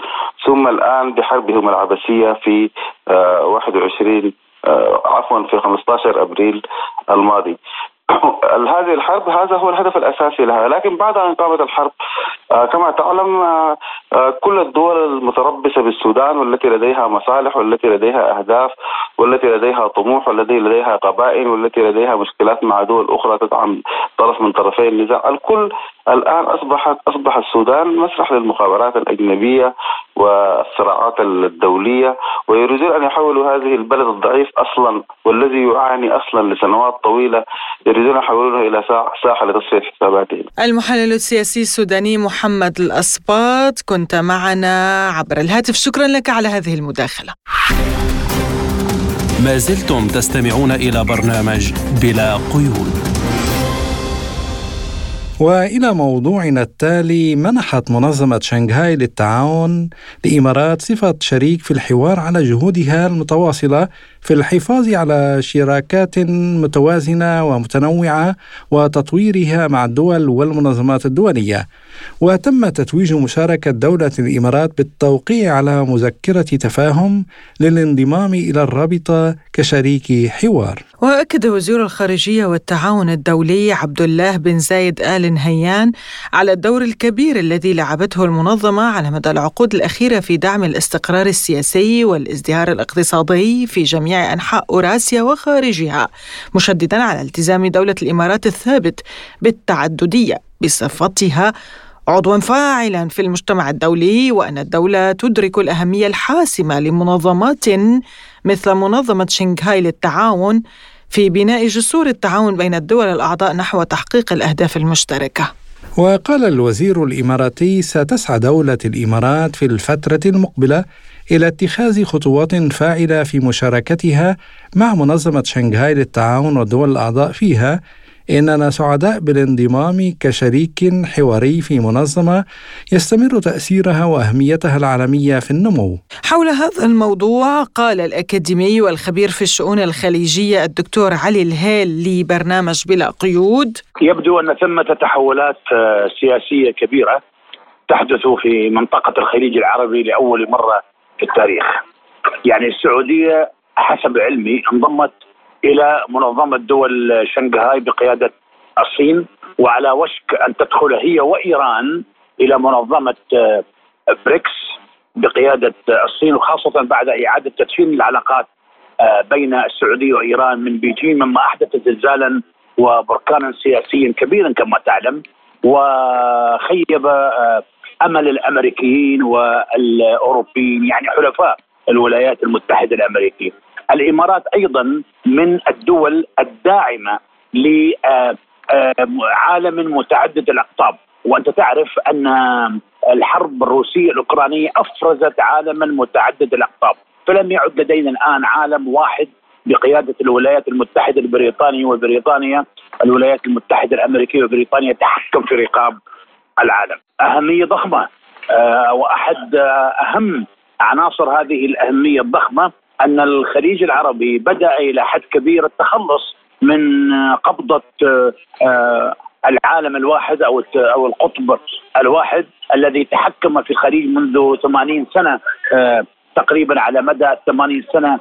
ثم الآن بحربهم العبثيه في 21 آه، عفوا في 15 أبريل الماضي. هذه الحرب هذا هو الهدف الأساسي لها. لكن بعد أن قامت الحرب آه، كما تعلم آه، كل الدول المتربصة بالسودان والتي لديها مصالح والتي لديها أهداف والتي لديها طموح والتي لديها قبائل والتي لديها مشكلات مع دول أخرى تدعم طرف من طرفي النزاع الكل الآن اصبحت أصبح السودان مسرح للمخابرات الأجنبية والصراعات الدولية ويريدون أن يحولوا هذه البلد الضعيف أصلا والذي يعاني أصلا لسنوات طويلة يريدون أن يحولونه إلى ساحة لتصفية حساباتهم. المحلل السياسي السوداني محمد الأسباط كنت معنا عبر الهاتف شكرا لك على هذه المداخلة. ما زلتم تستمعون إلى برنامج بلا قيود. وإلى موضوعنا التالي منحت منظمة شنغهاي للتعاون لإمارات صفة شريك في الحوار على جهودها المتواصلة في الحفاظ على شراكات متوازنة ومتنوعة وتطويرها مع الدول والمنظمات الدولية. وتم تتويج مشاركة دولة الإمارات بالتوقيع على مذكرة تفاهم للانضمام إلى الرابطة كشريك حوار. وأكد وزير الخارجية والتعاون الدولي عبد الله بن زايد آل نهيان على الدور الكبير الذي لعبته المنظمة على مدى العقود الأخيرة في دعم الاستقرار السياسي والازدهار الاقتصادي في جميع أنحاء أوراسيا وخارجها مشددا على التزام دولة الإمارات الثابت بالتعددية بصفتها عضوا فاعلا في المجتمع الدولي وأن الدولة تدرك الأهمية الحاسمة لمنظمات مثل منظمة شنغهاي للتعاون في بناء جسور التعاون بين الدول الأعضاء نحو تحقيق الأهداف المشتركة. وقال الوزير الإماراتي ستسعى دولة الإمارات في الفترة المقبلة إلى اتخاذ خطوات فاعلة في مشاركتها مع منظمة شنغهاي للتعاون والدول الأعضاء فيها إننا سعداء بالانضمام كشريك حواري في منظمة يستمر تأثيرها وأهميتها العالمية في النمو. حول هذا الموضوع قال الأكاديمي والخبير في الشؤون الخليجية الدكتور علي الهيل لبرنامج بلا قيود يبدو أن ثمة تحولات آه، سياسية كبيرة تحدث في منطقة الخليج العربي لأول مرة في التاريخ يعني السعودية حسب علمي انضمت إلى منظمة دول شنغهاي بقيادة الصين وعلى وشك أن تدخل هي وإيران إلى منظمة آه، بريكس بقيادة الصين وخاصة بعد إعادة تدشين العلاقات آه، بين السعودية وإيران من بيجين مما أحدث زلزالا وبركانا سياسيا كبيرا كما تعلم وخيب آه، أمل الأمريكيين والأوروبيين يعني حلفاء الولايات المتحدة الأمريكية. الإمارات أيضا من الدول الداعمة لعالم متعدد الأقطاب. وأنت تعرف أن الحرب الروسية الأوكرانية أفرزت عالما متعدد الأقطاب. فلم يعد لدينا الآن عالم واحد بقيادة الولايات المتحدة البريطانيه وبريطانيا. الولايات المتحدة الأمريكية وبريطانيا تحكم في رقاب العالم. أهمية ضخمة آه، وأحد آه، أهم عناصر هذه الأهمية الضخمة أن الخليج العربي بدأ إلى حد كبير التخلص من آه، قبضه العالم الواحد أو أو القطب الواحد الذي تحكم في الخليج منذ 80 سنة تقريبا على مدى 80 سنة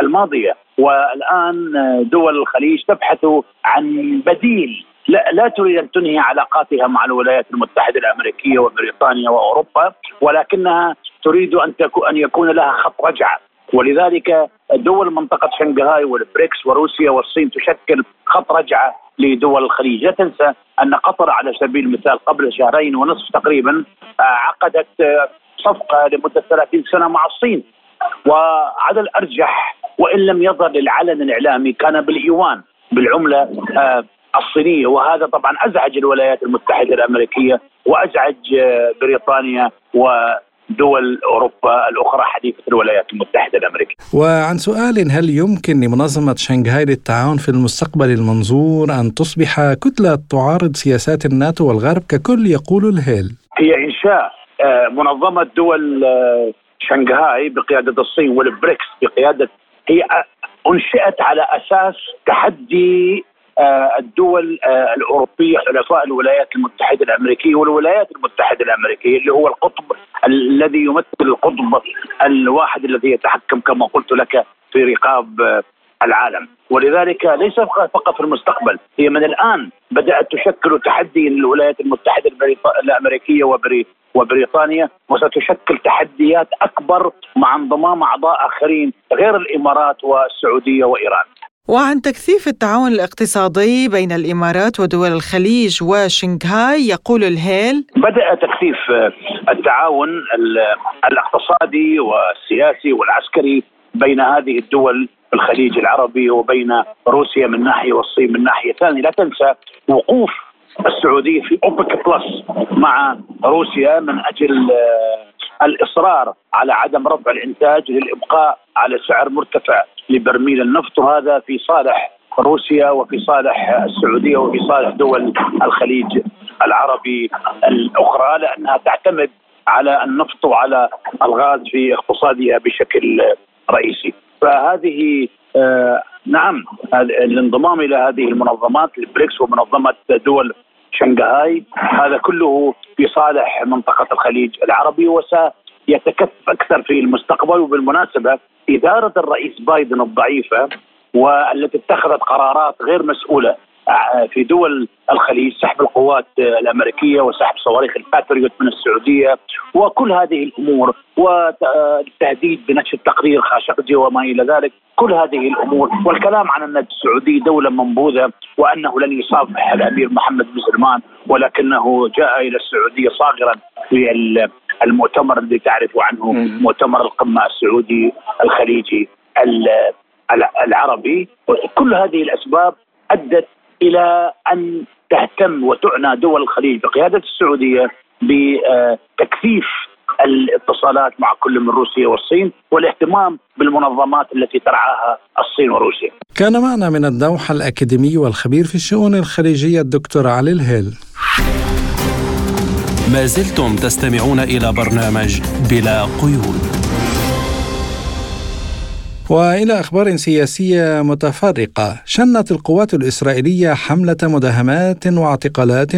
الماضية. والآن دول الخليج تبحث عن بديل لا, لا تريد أن تنهي علاقاتها مع الولايات المتحدة الأمريكية وبريطانيا وأوروبا ولكنها تريد أن أن يكون لها خط رجعة. ولذلك دول منطقة شنغهاي والبريكس وروسيا والصين تشكل خط رجعة لدول الخليج، لا تنسى أن قطر على سبيل المثال قبل شهرين ونصف تقريبا آه، عقدت آه، صفقة لمدة 30 سنة مع الصين. وعلى الأرجح وإن لم يظهر للعلن الإعلامي كان بالايوان بالعملة آه، الصينية. وهذا طبعا أزعج الولايات المتحدة الأمريكية وأزعج آه، بريطانيا و دول أوروبا الأخرى حديثة الولايات المتحدة الأمريكية. وعن سؤال هل يمكن لمنظمة شنغهاي للتعاون في المستقبل المنظور أن تصبح كتلة تعارض سياسات الناتو والغرب ككل يقول الهيل؟ هي إنشاء آه، منظمة دول آه، شنغهاي بقيادة الصين والبريكس بقيادة هي أنشئت على أساس تحدي الدول آه، الأوروبية حلفاء الولايات المتحدة الأمريكية والولايات المتحدة الأمريكية اللي هو القطب الذي يمثل القطب الواحد الذي يتحكم كما قلت لك في رقاب آه، العالم. ولذلك ليس فقط في المستقبل هي من الآن بدأت تشكل تحدي للولايات المتحدة الأمريكية وبريطانيا وستشكل تحديات أكبر مع انضمام أعضاء آخرين غير الإمارات والسعودية وإيران. وعن تكثيف التعاون الاقتصادي بين الإمارات ودول الخليج وشنغهاي يقول الهيل بدأ تكثيف التعاون الاقتصادي والسياسي والعسكري بين هذه الدول الخليج العربي وبين روسيا من ناحية والصين من ناحية ثانية. لا تنسى وقوف السعودية في أوبك بلس مع روسيا من أجل الإصرار على عدم رفع الإنتاج للإبقاء على سعر مرتفع. لبرميل النفط وهذا في صالح روسيا وفي صالح السعودية وفي صالح دول الخليج العربي الأخرى لأنها تعتمد على النفط وعلى الغاز في اقتصادها بشكل رئيسي. فهذه آه نعم الانضمام إلى هذه المنظمات البريكس ومنظمة دول شنغهاي هذا كله في صالح منطقة الخليج العربي وسيتكثف أكثر في المستقبل وبالمناسبة إدارة الرئيس بايدن الضعيفة والتي اتخذت قرارات غير مسؤولة آه، في دول الخليج سحب القوات الأمريكية وسحب صواريخ الباتريوت من السعودية وكل هذه الأمور والتهديد بنشر تقرير خاشقجي وما إلى ذلك كل هذه الأمور والكلام عن أن السعودية دولة منبوذة وأنه لن يصافح الأمير محمد بن سلمان ولكنه جاء إلى السعودية صاغرا في المؤتمر الذي تعرف عنه مؤتمر القمه السعودي الخليجي العربي كل هذه الأسباب أدت إلى أن تهتم وتعنى دول الخليج بقيادة السعودية بتكثيف الاتصالات مع كل من روسيا والصين والاهتمام بالمنظمات التي ترعاها الصين وروسيا. كان معنا من الدوحة الأكاديمي والخبير في الشؤون الخليجية الدكتور علي الهيل. ما زلتم تستمعون إلى برنامج بلا قيود. وإلى أخبار سياسية متفرقة شنت القوات الإسرائيلية حملة مداهمات واعتقالات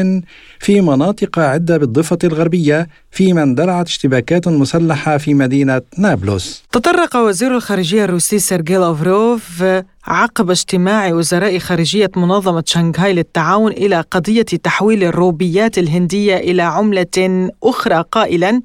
في مناطق عدة بالضفة الغربية فيما اندلعت اشتباكات مسلحة في مدينة نابلس. تطرق وزير الخارجية الروسي سيرجي لافروف عقب اجتماع وزراء خارجية منظمة شنغهاي للتعاون إلى قضية تحويل الروبيات الهندية إلى عملة أخرى قائلا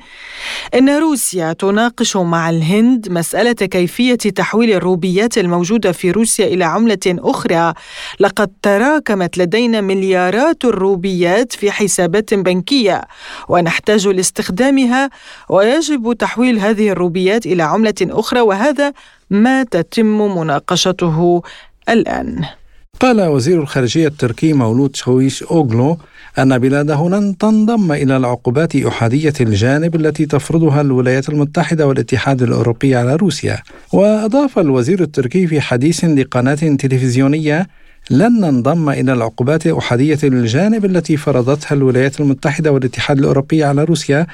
إن روسيا تناقش مع الهند مسألة كيفية تحويل الروبيات الموجودة في روسيا إلى عملة أخرى. لقد تراكمت لدينا مليارات الروبيات في حسابات بنكية ونحتاج لاستخدامها ويجب تحويل هذه الروبيات إلى عملة أخرى وهذا ما تتم مناقشته الآن. قال وزير الخارجية التركي مولود شويش أوغلو أن بلاده لن تنضم إلى العقوبات أحادية الجانب التي تفرضها الولايات المتحدة والاتحاد الأوروبي على روسيا. وأضاف الوزير التركي في حديث لقناة تلفزيونية لن ننضم إلى العقوبات أحادية الجانب التي فرضتها الولايات المتحدة والاتحاد الأوروبي على روسيا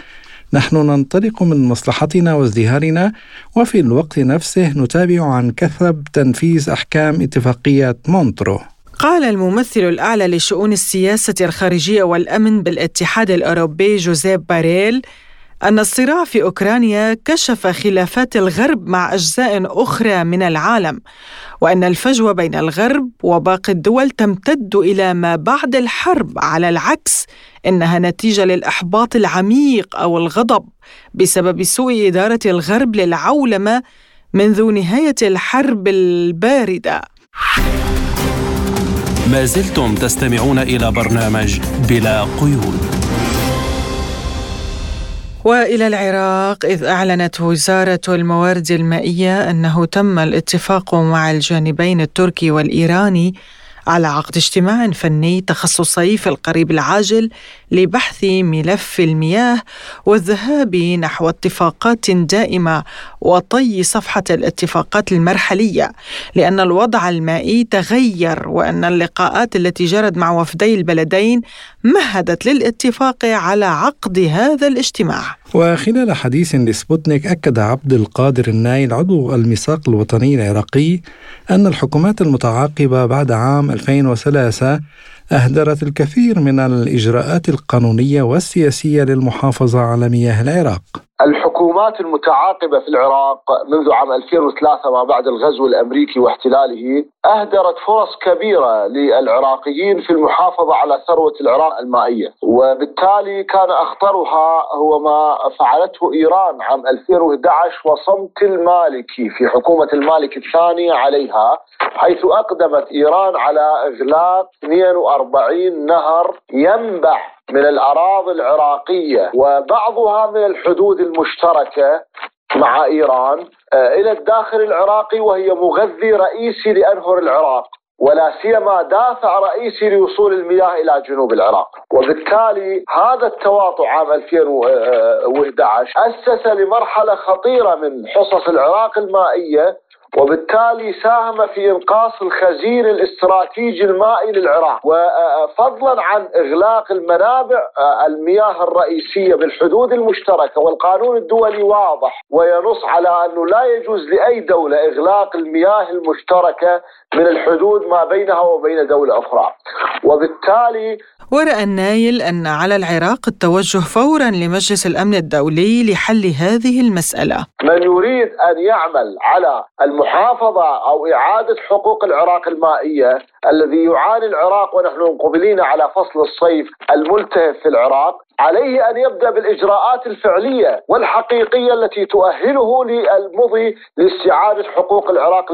نحن ننطلق من مصلحتنا وازدهارنا وفي الوقت نفسه نتابع عن كثب تنفيذ أحكام اتفاقيه مونترو. قال الممثل الأعلى لشؤون السياسة الخارجية والأمن بالاتحاد الأوروبي جوزيب بوريل أن الصراع في أوكرانيا كشف خلافات الغرب مع أجزاء أخرى من العالم وأن الفجوة بين الغرب وباقي الدول تمتد إلى ما بعد الحرب على العكس إنها نتيجة للإحباط العميق أو الغضب بسبب سوء إدارة الغرب للعولمة منذ نهاية الحرب الباردة. ما زلتم تستمعون إلى برنامج بلا قيود. وإلى العراق إذ أعلنت وزارة الموارد المائية أنه تم الاتفاق مع الجانبين التركي والإيراني على عقد اجتماع فني تخصصي في القريب العاجل لبحث ملف المياه والذهاب نحو اتفاقات دائمة وطي صفحة الاتفاقات المرحلية لأن الوضع المائي تغير وأن اللقاءات التي جرت مع وفدي البلدين مهدت للاتفاق على عقد هذا الاجتماع. وخلال حديث لسبوتنيك أكد عبد القادر النايل عضو الميثاق الوطني العراقي أن الحكومات المتعاقبة بعد عام 2003 أهدرت الكثير من الإجراءات القانونية والسياسية للمحافظة على مياه العراق الحكومات المتعاقبة في العراق منذ عام 2003 ما بعد الغزو الأمريكي واحتلاله أهدرت فرص كبيرة للعراقيين في المحافظة على ثروة العراق المائية. وبالتالي كان أخطرها هو ما فعلته إيران عام 2011 وصمت المالكي في حكومة المالك الثاني عليها حيث أقدمت إيران على إغلاق 42 نهر ينبع من الأراضي العراقية وبعضها من الحدود المشتركة مع إيران آه، إلى الداخل العراقي وهي مغذي رئيسي لأنهر العراق ولا سيما دافع رئيسي لوصول المياه إلى جنوب العراق، وبالتالي هذا التواطؤ عام 2011 أسس لمرحلة خطيرة من حصص العراق المائية وبالتالي ساهم في إنقاص الخزين الاستراتيجي المائي للعراق. وفضلا عن إغلاق المنابع المياه الرئيسية بالحدود المشتركة والقانون الدولي واضح وينص على أنه لا يجوز لأي دولة إغلاق المياه المشتركة من الحدود ما بينها وبين دولة أخرى. وبالتالي ورأى النايل أن على العراق التوجه فورا لمجلس الأمن الدولي لحل هذه المسألة. من يريد أن يعمل على المحافظة أو إعادة حقوق العراق المائية الذي يعاني العراق ونحن مقبلين على فصل الصيف الملتهب في العراق. عليه أن يبدأ بالإجراءات الفعلية والحقيقية التي تؤهله للمضي لاستعادة حقوق العراق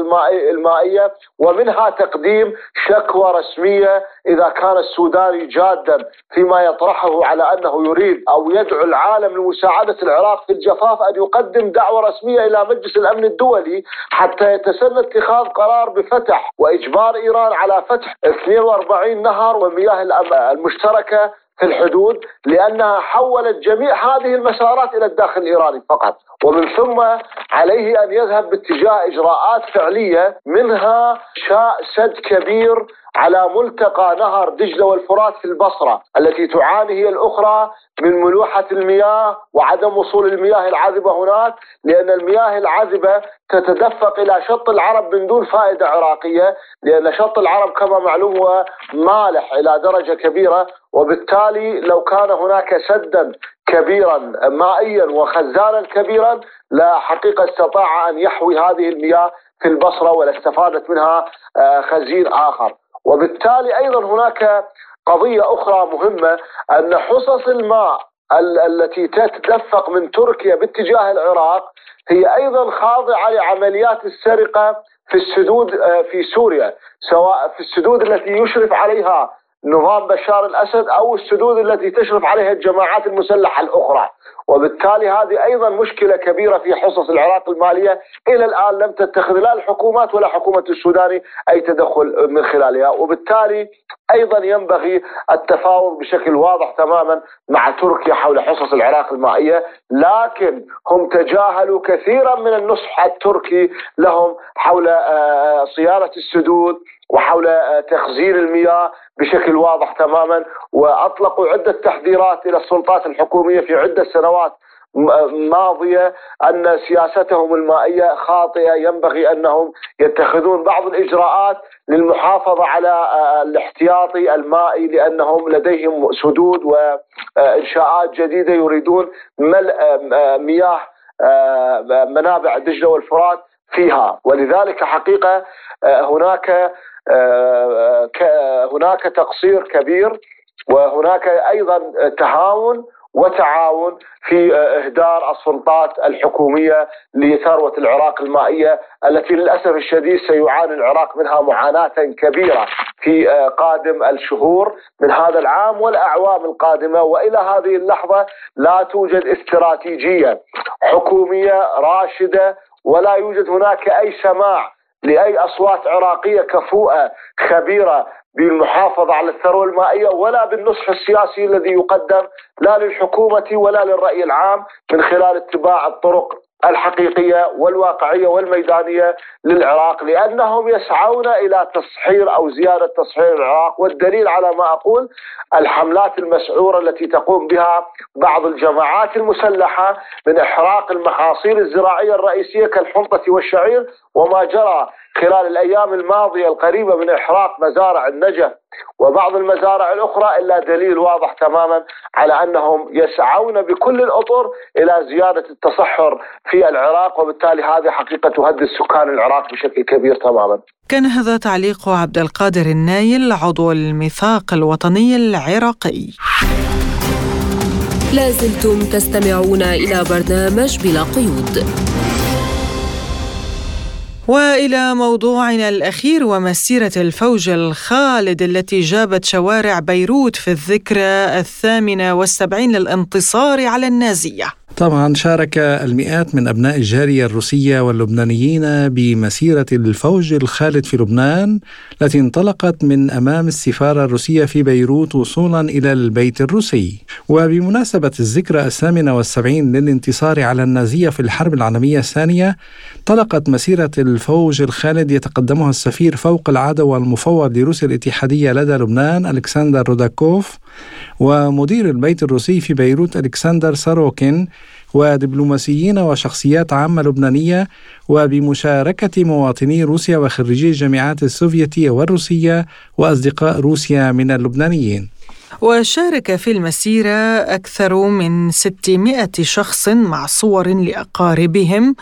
المائية ومنها تقديم شكوى رسمية إذا كان السوداني جادا فيما يطرحه على أنه يريد أو يدعو العالم لمساعدة العراق في الجفاف أن يقدم دعوة رسمية إلى مجلس الأمن الدولي حتى يتسنى اتخاذ قرار بفتح وإجبار إيران على فتح 42 نهر والمياه المشتركة في الحدود لأنها حولت جميع هذه المسارات إلى الداخل الإيراني فقط. ومن ثم عليه أن يذهب باتجاه إجراءات فعلية منها شاء سد كبير على ملتقى نهر دجلة والفرات في البصرة التي تعاني هي الأخرى من ملوحة المياه وعدم وصول المياه العذبة هناك لأن المياه العذبة تتدفق إلى شط العرب من دون فائدة عراقية لأن شط العرب كما معلوم هو مالح إلى درجة كبيرة وبالتالي لو كان هناك سدا كبيرا مائيا وخزانا كبيرا لا حقيقة استطاع أن يحوي هذه المياه في البصرة ولا استفادت منها آه، خزين آخر. وبالتالي أيضا هناك قضية أخرى مهمة أن حصص الماء التي تتدفق من تركيا باتجاه العراق هي أيضا خاضعة لعمليات السرقة في السدود آه، في سوريا سواء في السدود التي يشرف عليها نظام بشار الأسد أو السدود التي تشرف عليها الجماعات المسلحة الأخرى. وبالتالي هذه أيضا مشكلة كبيرة في حصص العراق المالية. إلى الآن لم تتخذ لا الحكومات ولا حكومة السوداني أي تدخل من خلالها. وبالتالي أيضا ينبغي التفاوض بشكل واضح تماما مع تركيا حول حصص العراق المائية. لكن هم تجاهلوا كثيرا من النصح التركي لهم حول آه، صيانة السدود وحول آه، تخزين المياه بشكل واضح تماما وأطلقوا عدة تحذيرات إلى السلطات الحكومية في عدة سنوات ماضية أن سياستهم المائية خاطئة ينبغي أنهم يتخذون بعض الإجراءات للمحافظة على آه، الاحتياطي المائي لأنهم لديهم سدود وانشاءات جديدة يريدون ملء آه، مياه منابع دجلة والفرات فيها. ولذلك حقيقة هناك هناك تقصير كبير وهناك أيضا تهاون وتعاون في إهدار السلطات الحكومية لثروة العراق المائية التي للأسف الشديد سيعاني العراق منها معاناة كبيرة في قادم الشهور من هذا العام والأعوام القادمة. وإلى هذه اللحظة لا توجد استراتيجية حكومية راشدة ولا يوجد هناك أي سماع لأي أصوات عراقية كفؤه خبيرة بالمحافظة على الثروة المائية ولا بالنصح السياسي الذي يقدم لا للحكومة ولا للرأي العام من خلال اتباع الطرق الحقيقية والواقعية والميدانية للعراق لأنهم يسعون إلى تصحير أو زيادة تصحير العراق. والدليل على ما أقول الحملات المسعورة التي تقوم بها بعض الجماعات المسلحة من إحراق المحاصيل الزراعية الرئيسية كالحنطه والشعير وما جرى خلال الأيام الماضية القريبة من إحراق مزارع النجف وبعض المزارع الأخرى إلا دليل واضح تماما على أنهم يسعون بكل الأطر إلى زيادة التصحر في العراق وبالتالي هذه حقيقة تهدد سكان العراق بشكل كبير تماما. كان هذا تعليق عبد القادر النايل عضو الميثاق الوطني العراقي. لازلتم تستمعون إلى برنامج بلا قيود. وإلى موضوعنا الأخير ومسيرة الفوج الخالد التي جابت شوارع بيروت في الذكرى الثامنة والسبعين للانتصار على النازية. طبعا شارك المئات من أبناء الجالية الروسية واللبنانيين بمسيرة الفوج الخالد في لبنان التي انطلقت من أمام السفارة الروسية في بيروت وصولا إلى البيت الروسي. وبمناسبة الذكرى الثامنة والسبعين للانتصار على النازية في الحرب العالمية الثانية انطلقت مسيرة الفوج الخالد يتقدمها السفير فوق العادة والمفوض لروسيا الاتحادية لدى لبنان ألكسندر روداكوف ومدير البيت الروسي في بيروت ألكسندر ساروكين ودبلوماسيين وشخصيات عامة لبنانية وبمشاركة مواطني روسيا وخريجي الجامعات السوفيتية والروسية وأصدقاء روسيا من اللبنانيين. وشارك في المسيرة أكثر من 600 شخص مع صور لأقاربهم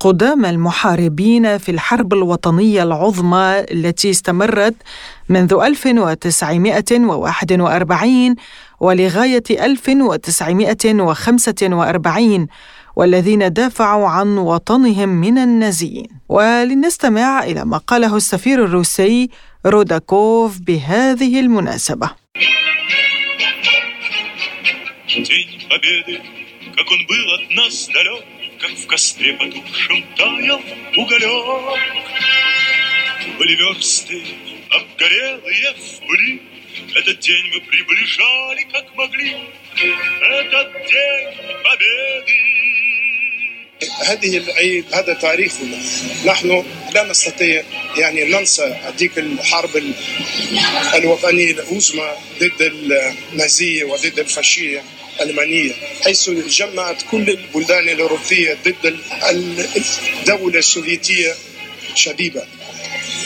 قدام المحاربين في الحرب الوطنية العظمى التي استمرت منذ 1941 ولغاية 1945 والذين دافعوا عن وطنهم من النازيين ولنستمع إلى ما قاله السفير الروسي روداكوف بهذه المناسبة как он был от нас далек, как в костре потухшем таял уголек. Были версты обгорелые в пыли, этот день мы приближали как могли, этот день победы. هذه العيد هذا تاريخنا نحن لا نستطيع يعني ننسى هذيك الحرب الوطنية العظمى ضد النازية وضد الفاشية الألمانية حيث جمعت كل البلدان الأوروبية ضد الدولة السوفيتية شبيبة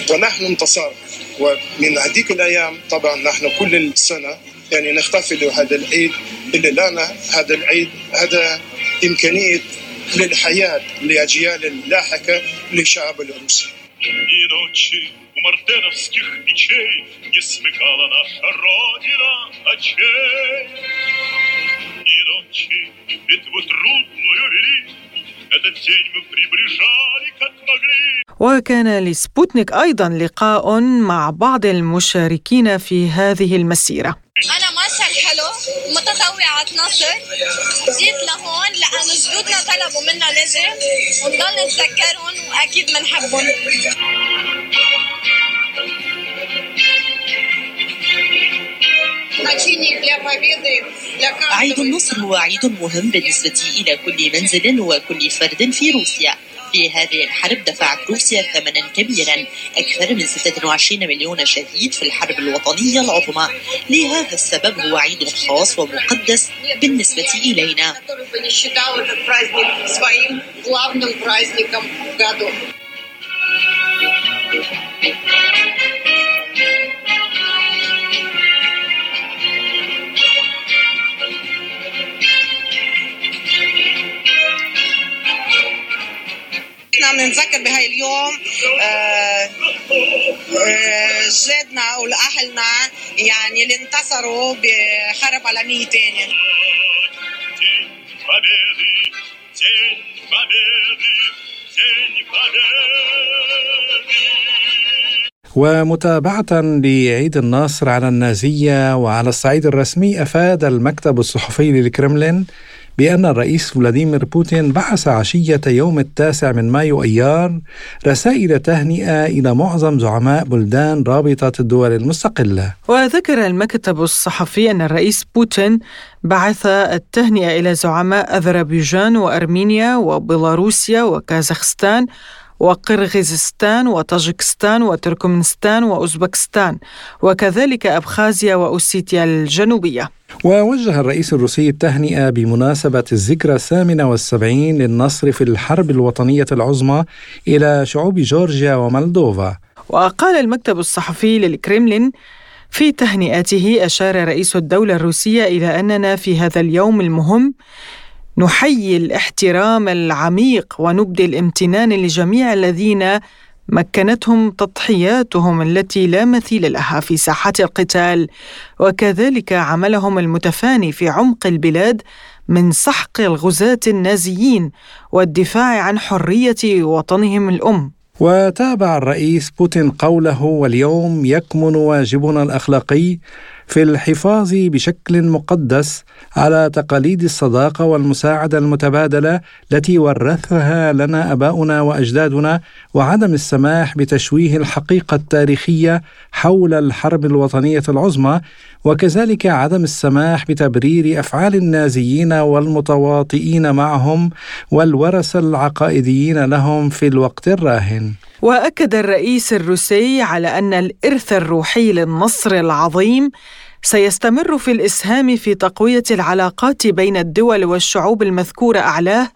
ونحن انتصرنا ومن هذيك الأيام طبعا نحن كل سنة يعني نحتفل هذا العيد اللي لنا هذا العيد هذا إمكانية للحياة لأجيال اللاحقة للشعب الروسي и ночи у мартеновских печей не смыкала наша Родина очей. И ночи битву трудную вели, وكان لسبوتنيك أيضا لقاء مع بعض المشاركين في هذه المسيرة. أنا ماشا الحلو متطوعة نصر جيت لهون لأنه جدودنا طلبوا منا نجي ونضل نتذكرهم وأكيد منحبهم. عيد النصر هو عيد مهم بالنسبة إلى كل منزل وكل فرد في روسيا. في هذه الحرب دفعت روسيا ثمنا كبيرا. أكثر من 26 مليون شهيد في الحرب الوطنية العظمى. لهذا السبب هو عيد خاص ومقدس بالنسبة إلينا. إحنا بنتذكر بهاي اليوم جدنا واهلنا يعني اللي انتصروا بحرب عالمية ثانية ومتابعة لعيد النصر على النازية وعلى الصعيد الرسمي أفاد المكتب الصحفي للكرملين بأن الرئيس فلاديمير بوتين بعث عشية يوم التاسع من مايو أيار رسائل تهنئة إلى معظم زعماء بلدان رابطة الدول المستقلة. وذكر المكتب الصحفي أن الرئيس بوتين بعث التهنئة إلى زعماء أذربيجان وأرمينيا وبيلاروسيا وكازاخستان وقرغيزستان وطاجكستان وتركمانستان وأوزبكستان. وكذلك أبخازيا وأوسيتيا الجنوبية. ووجه الرئيس الروسي التهنئة بمناسبة الذكرى الثامنة والسبعين للنصر في الحرب الوطنية العظمى إلى شعوب جورجيا ومالدوفا وقال المكتب الصحفي للكريملين في تهنئته أشار رئيس الدولة الروسية إلى أننا في هذا اليوم المهم نحيي الاحترام العميق ونبدي الامتنان لجميع الذين مكنتهم تضحياتهم التي لا مثيل لها في ساحات القتال. وكذلك عملهم المتفاني في عمق البلاد من سحق الغزاة النازيين والدفاع عن حرية وطنهم الأم. وتابع الرئيس بوتين قوله واليوم يكمن واجبنا الأخلاقي في الحفاظ بشكل مقدس على تقاليد الصداقة والمساعدة المتبادلة التي ورثها لنا آباؤنا وأجدادنا وعدم السماح بتشويه الحقيقة التاريخية حول الحرب الوطنية العظمى وكذلك عدم السماح بتبرير أفعال النازيين والمتواطئين معهم والورثه العقائديين لهم في الوقت الراهن وأكد الرئيس الروسي على أن الإرث الروحي للنصر العظيم سيستمر في الإسهام في تقوية العلاقات بين الدول والشعوب المذكوره أعلاه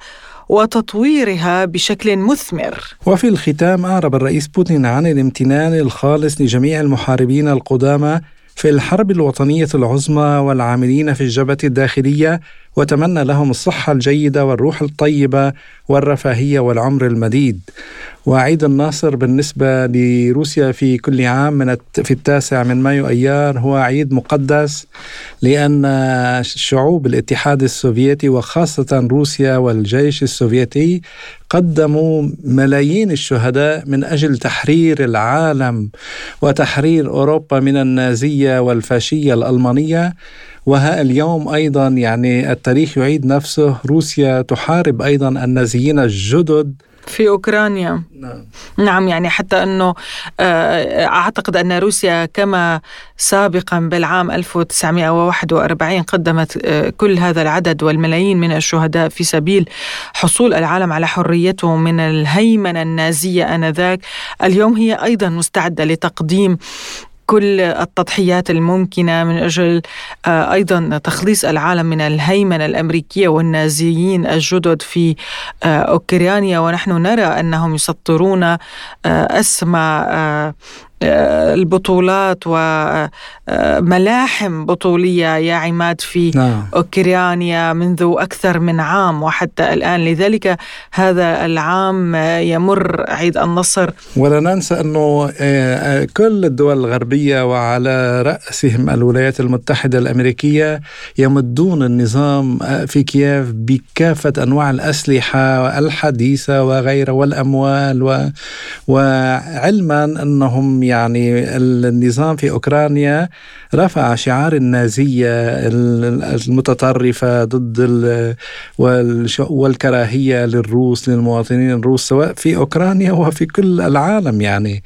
وتطويرها بشكل مثمر. وفي الختام أعرب الرئيس بوتين عن الامتنان الخالص لجميع المحاربين القدامى في الحرب الوطنية العظمى والعاملين في الجبهة الداخلية وتمنى لهم الصحة الجيدة والروح الطيبة والرفاهية والعمر المديد. وعيد الناصر بالنسبة لروسيا في كل عام من في التاسع من مايو أيار. هو عيد مقدس لأن شعوب الاتحاد السوفيتي وخاصة روسيا والجيش السوفيتي قدموا ملايين الشهداء من أجل تحرير العالم وتحرير أوروبا من النازية والفاشية الألمانية. وها اليوم أيضا يعني التاريخ يعيد نفسه. روسيا تحارب أيضا النازيين الجدد. في أوكرانيا. نعم. نعم يعني حتى إنه آه، أعتقد أن روسيا كما سابقا بالعام 1941 قدمت آه، كل هذا العدد والملايين من الشهداء في سبيل حصول العالم على حريته من الهيمنة النازية آنذاك. اليوم هي أيضا مستعدة لتقديم كل التضحيات الممكنة من أجل آه، أيضا تخليص العالم من الهيمنة الأمريكية والنازيين الجدد في آه، أوكرانيا. ونحن نرى أنهم يسطرون آه، أسمى البطولات وملاحم آه، بطولية يا عماد في نعم. أوكرانيا منذ أكثر من عام وحتى الآن لذلك هذا العام يمر عيد النصر ولا ننسى أنه آه، كل الدول الغربية وعلى رأسهم الولايات المتحدة الأمريكية يمدون النظام في كييف بكافة أنواع الأسلحة الحديثة وغيرها والأموال و... وعلما أنهم يعني النظام في أوكرانيا رفع شعار النازية المتطرفة ضد والكراهية للروس للمواطنين الروس سواء في أوكرانيا وفي كل العالم يعني.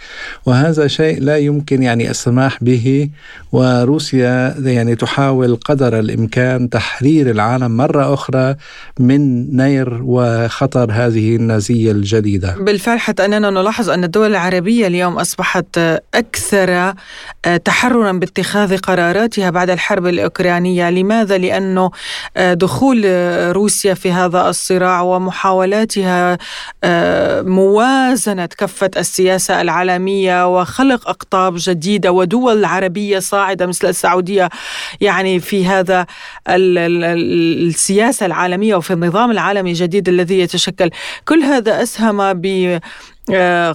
وهذا شيء لا يمكن يعني السماح به. وروسيا يعني تحاول قدر الإمكان تحرير العالم مرة أخرى من نير وخطر هذه النازية الجديدة. بالفعل حتى أننا نلاحظ أن الدول العربية اليوم أصبحت أكثر آه، تحررا باتخاذ قراراتها بعد الحرب الأوكرانية لماذا؟ لأنه آه، دخول روسيا في هذا الصراع ومحاولاتها آه، موازنة كفة السياسة العالمية وخلق أقطاب جديدة ودول عربية صاعدة مثل السعودية يعني في هذا السياسة العالمية وفي النظام العالمي الجديد الذي يتشكل كل هذا أسهم آه،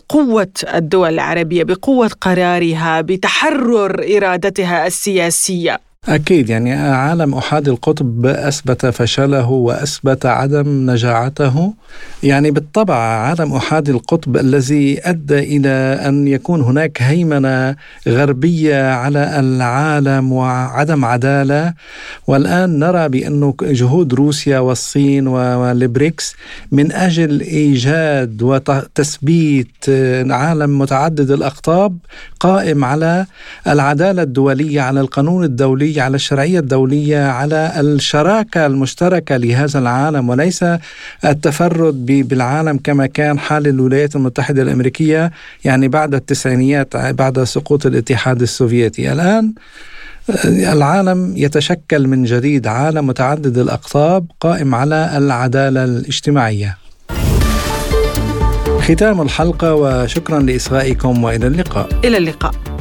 قوة الدول العربية بقوة قرارها بتحرر إرادتها السياسية. أكيد يعني عالم أحادي القطب أثبت فشله وأثبت عدم نجاعته. يعني بالطبع عالم أحادي القطب الذي أدى إلى أن يكون هناك هيمنة غربية على العالم وعدم عدالة. والآن نرى بأنه جهود روسيا والصين والبريكس من أجل إيجاد وتثبيت عالم متعدد الأقطاب قائم على العدالة الدولية على القانون الدولي على الشرعية الدولية على الشراكة المشتركة لهذا العالم وليس التفرد بالعالم كما كان حال الولايات المتحدة الأمريكية يعني بعد التسعينيات بعد سقوط الاتحاد السوفيتي. الآن العالم يتشكل من جديد عالم متعدد الأقطاب قائم على العدالة الاجتماعية. ختام الحلقة وشكرا لإصغائكم وإلى اللقاء. إلى اللقاء.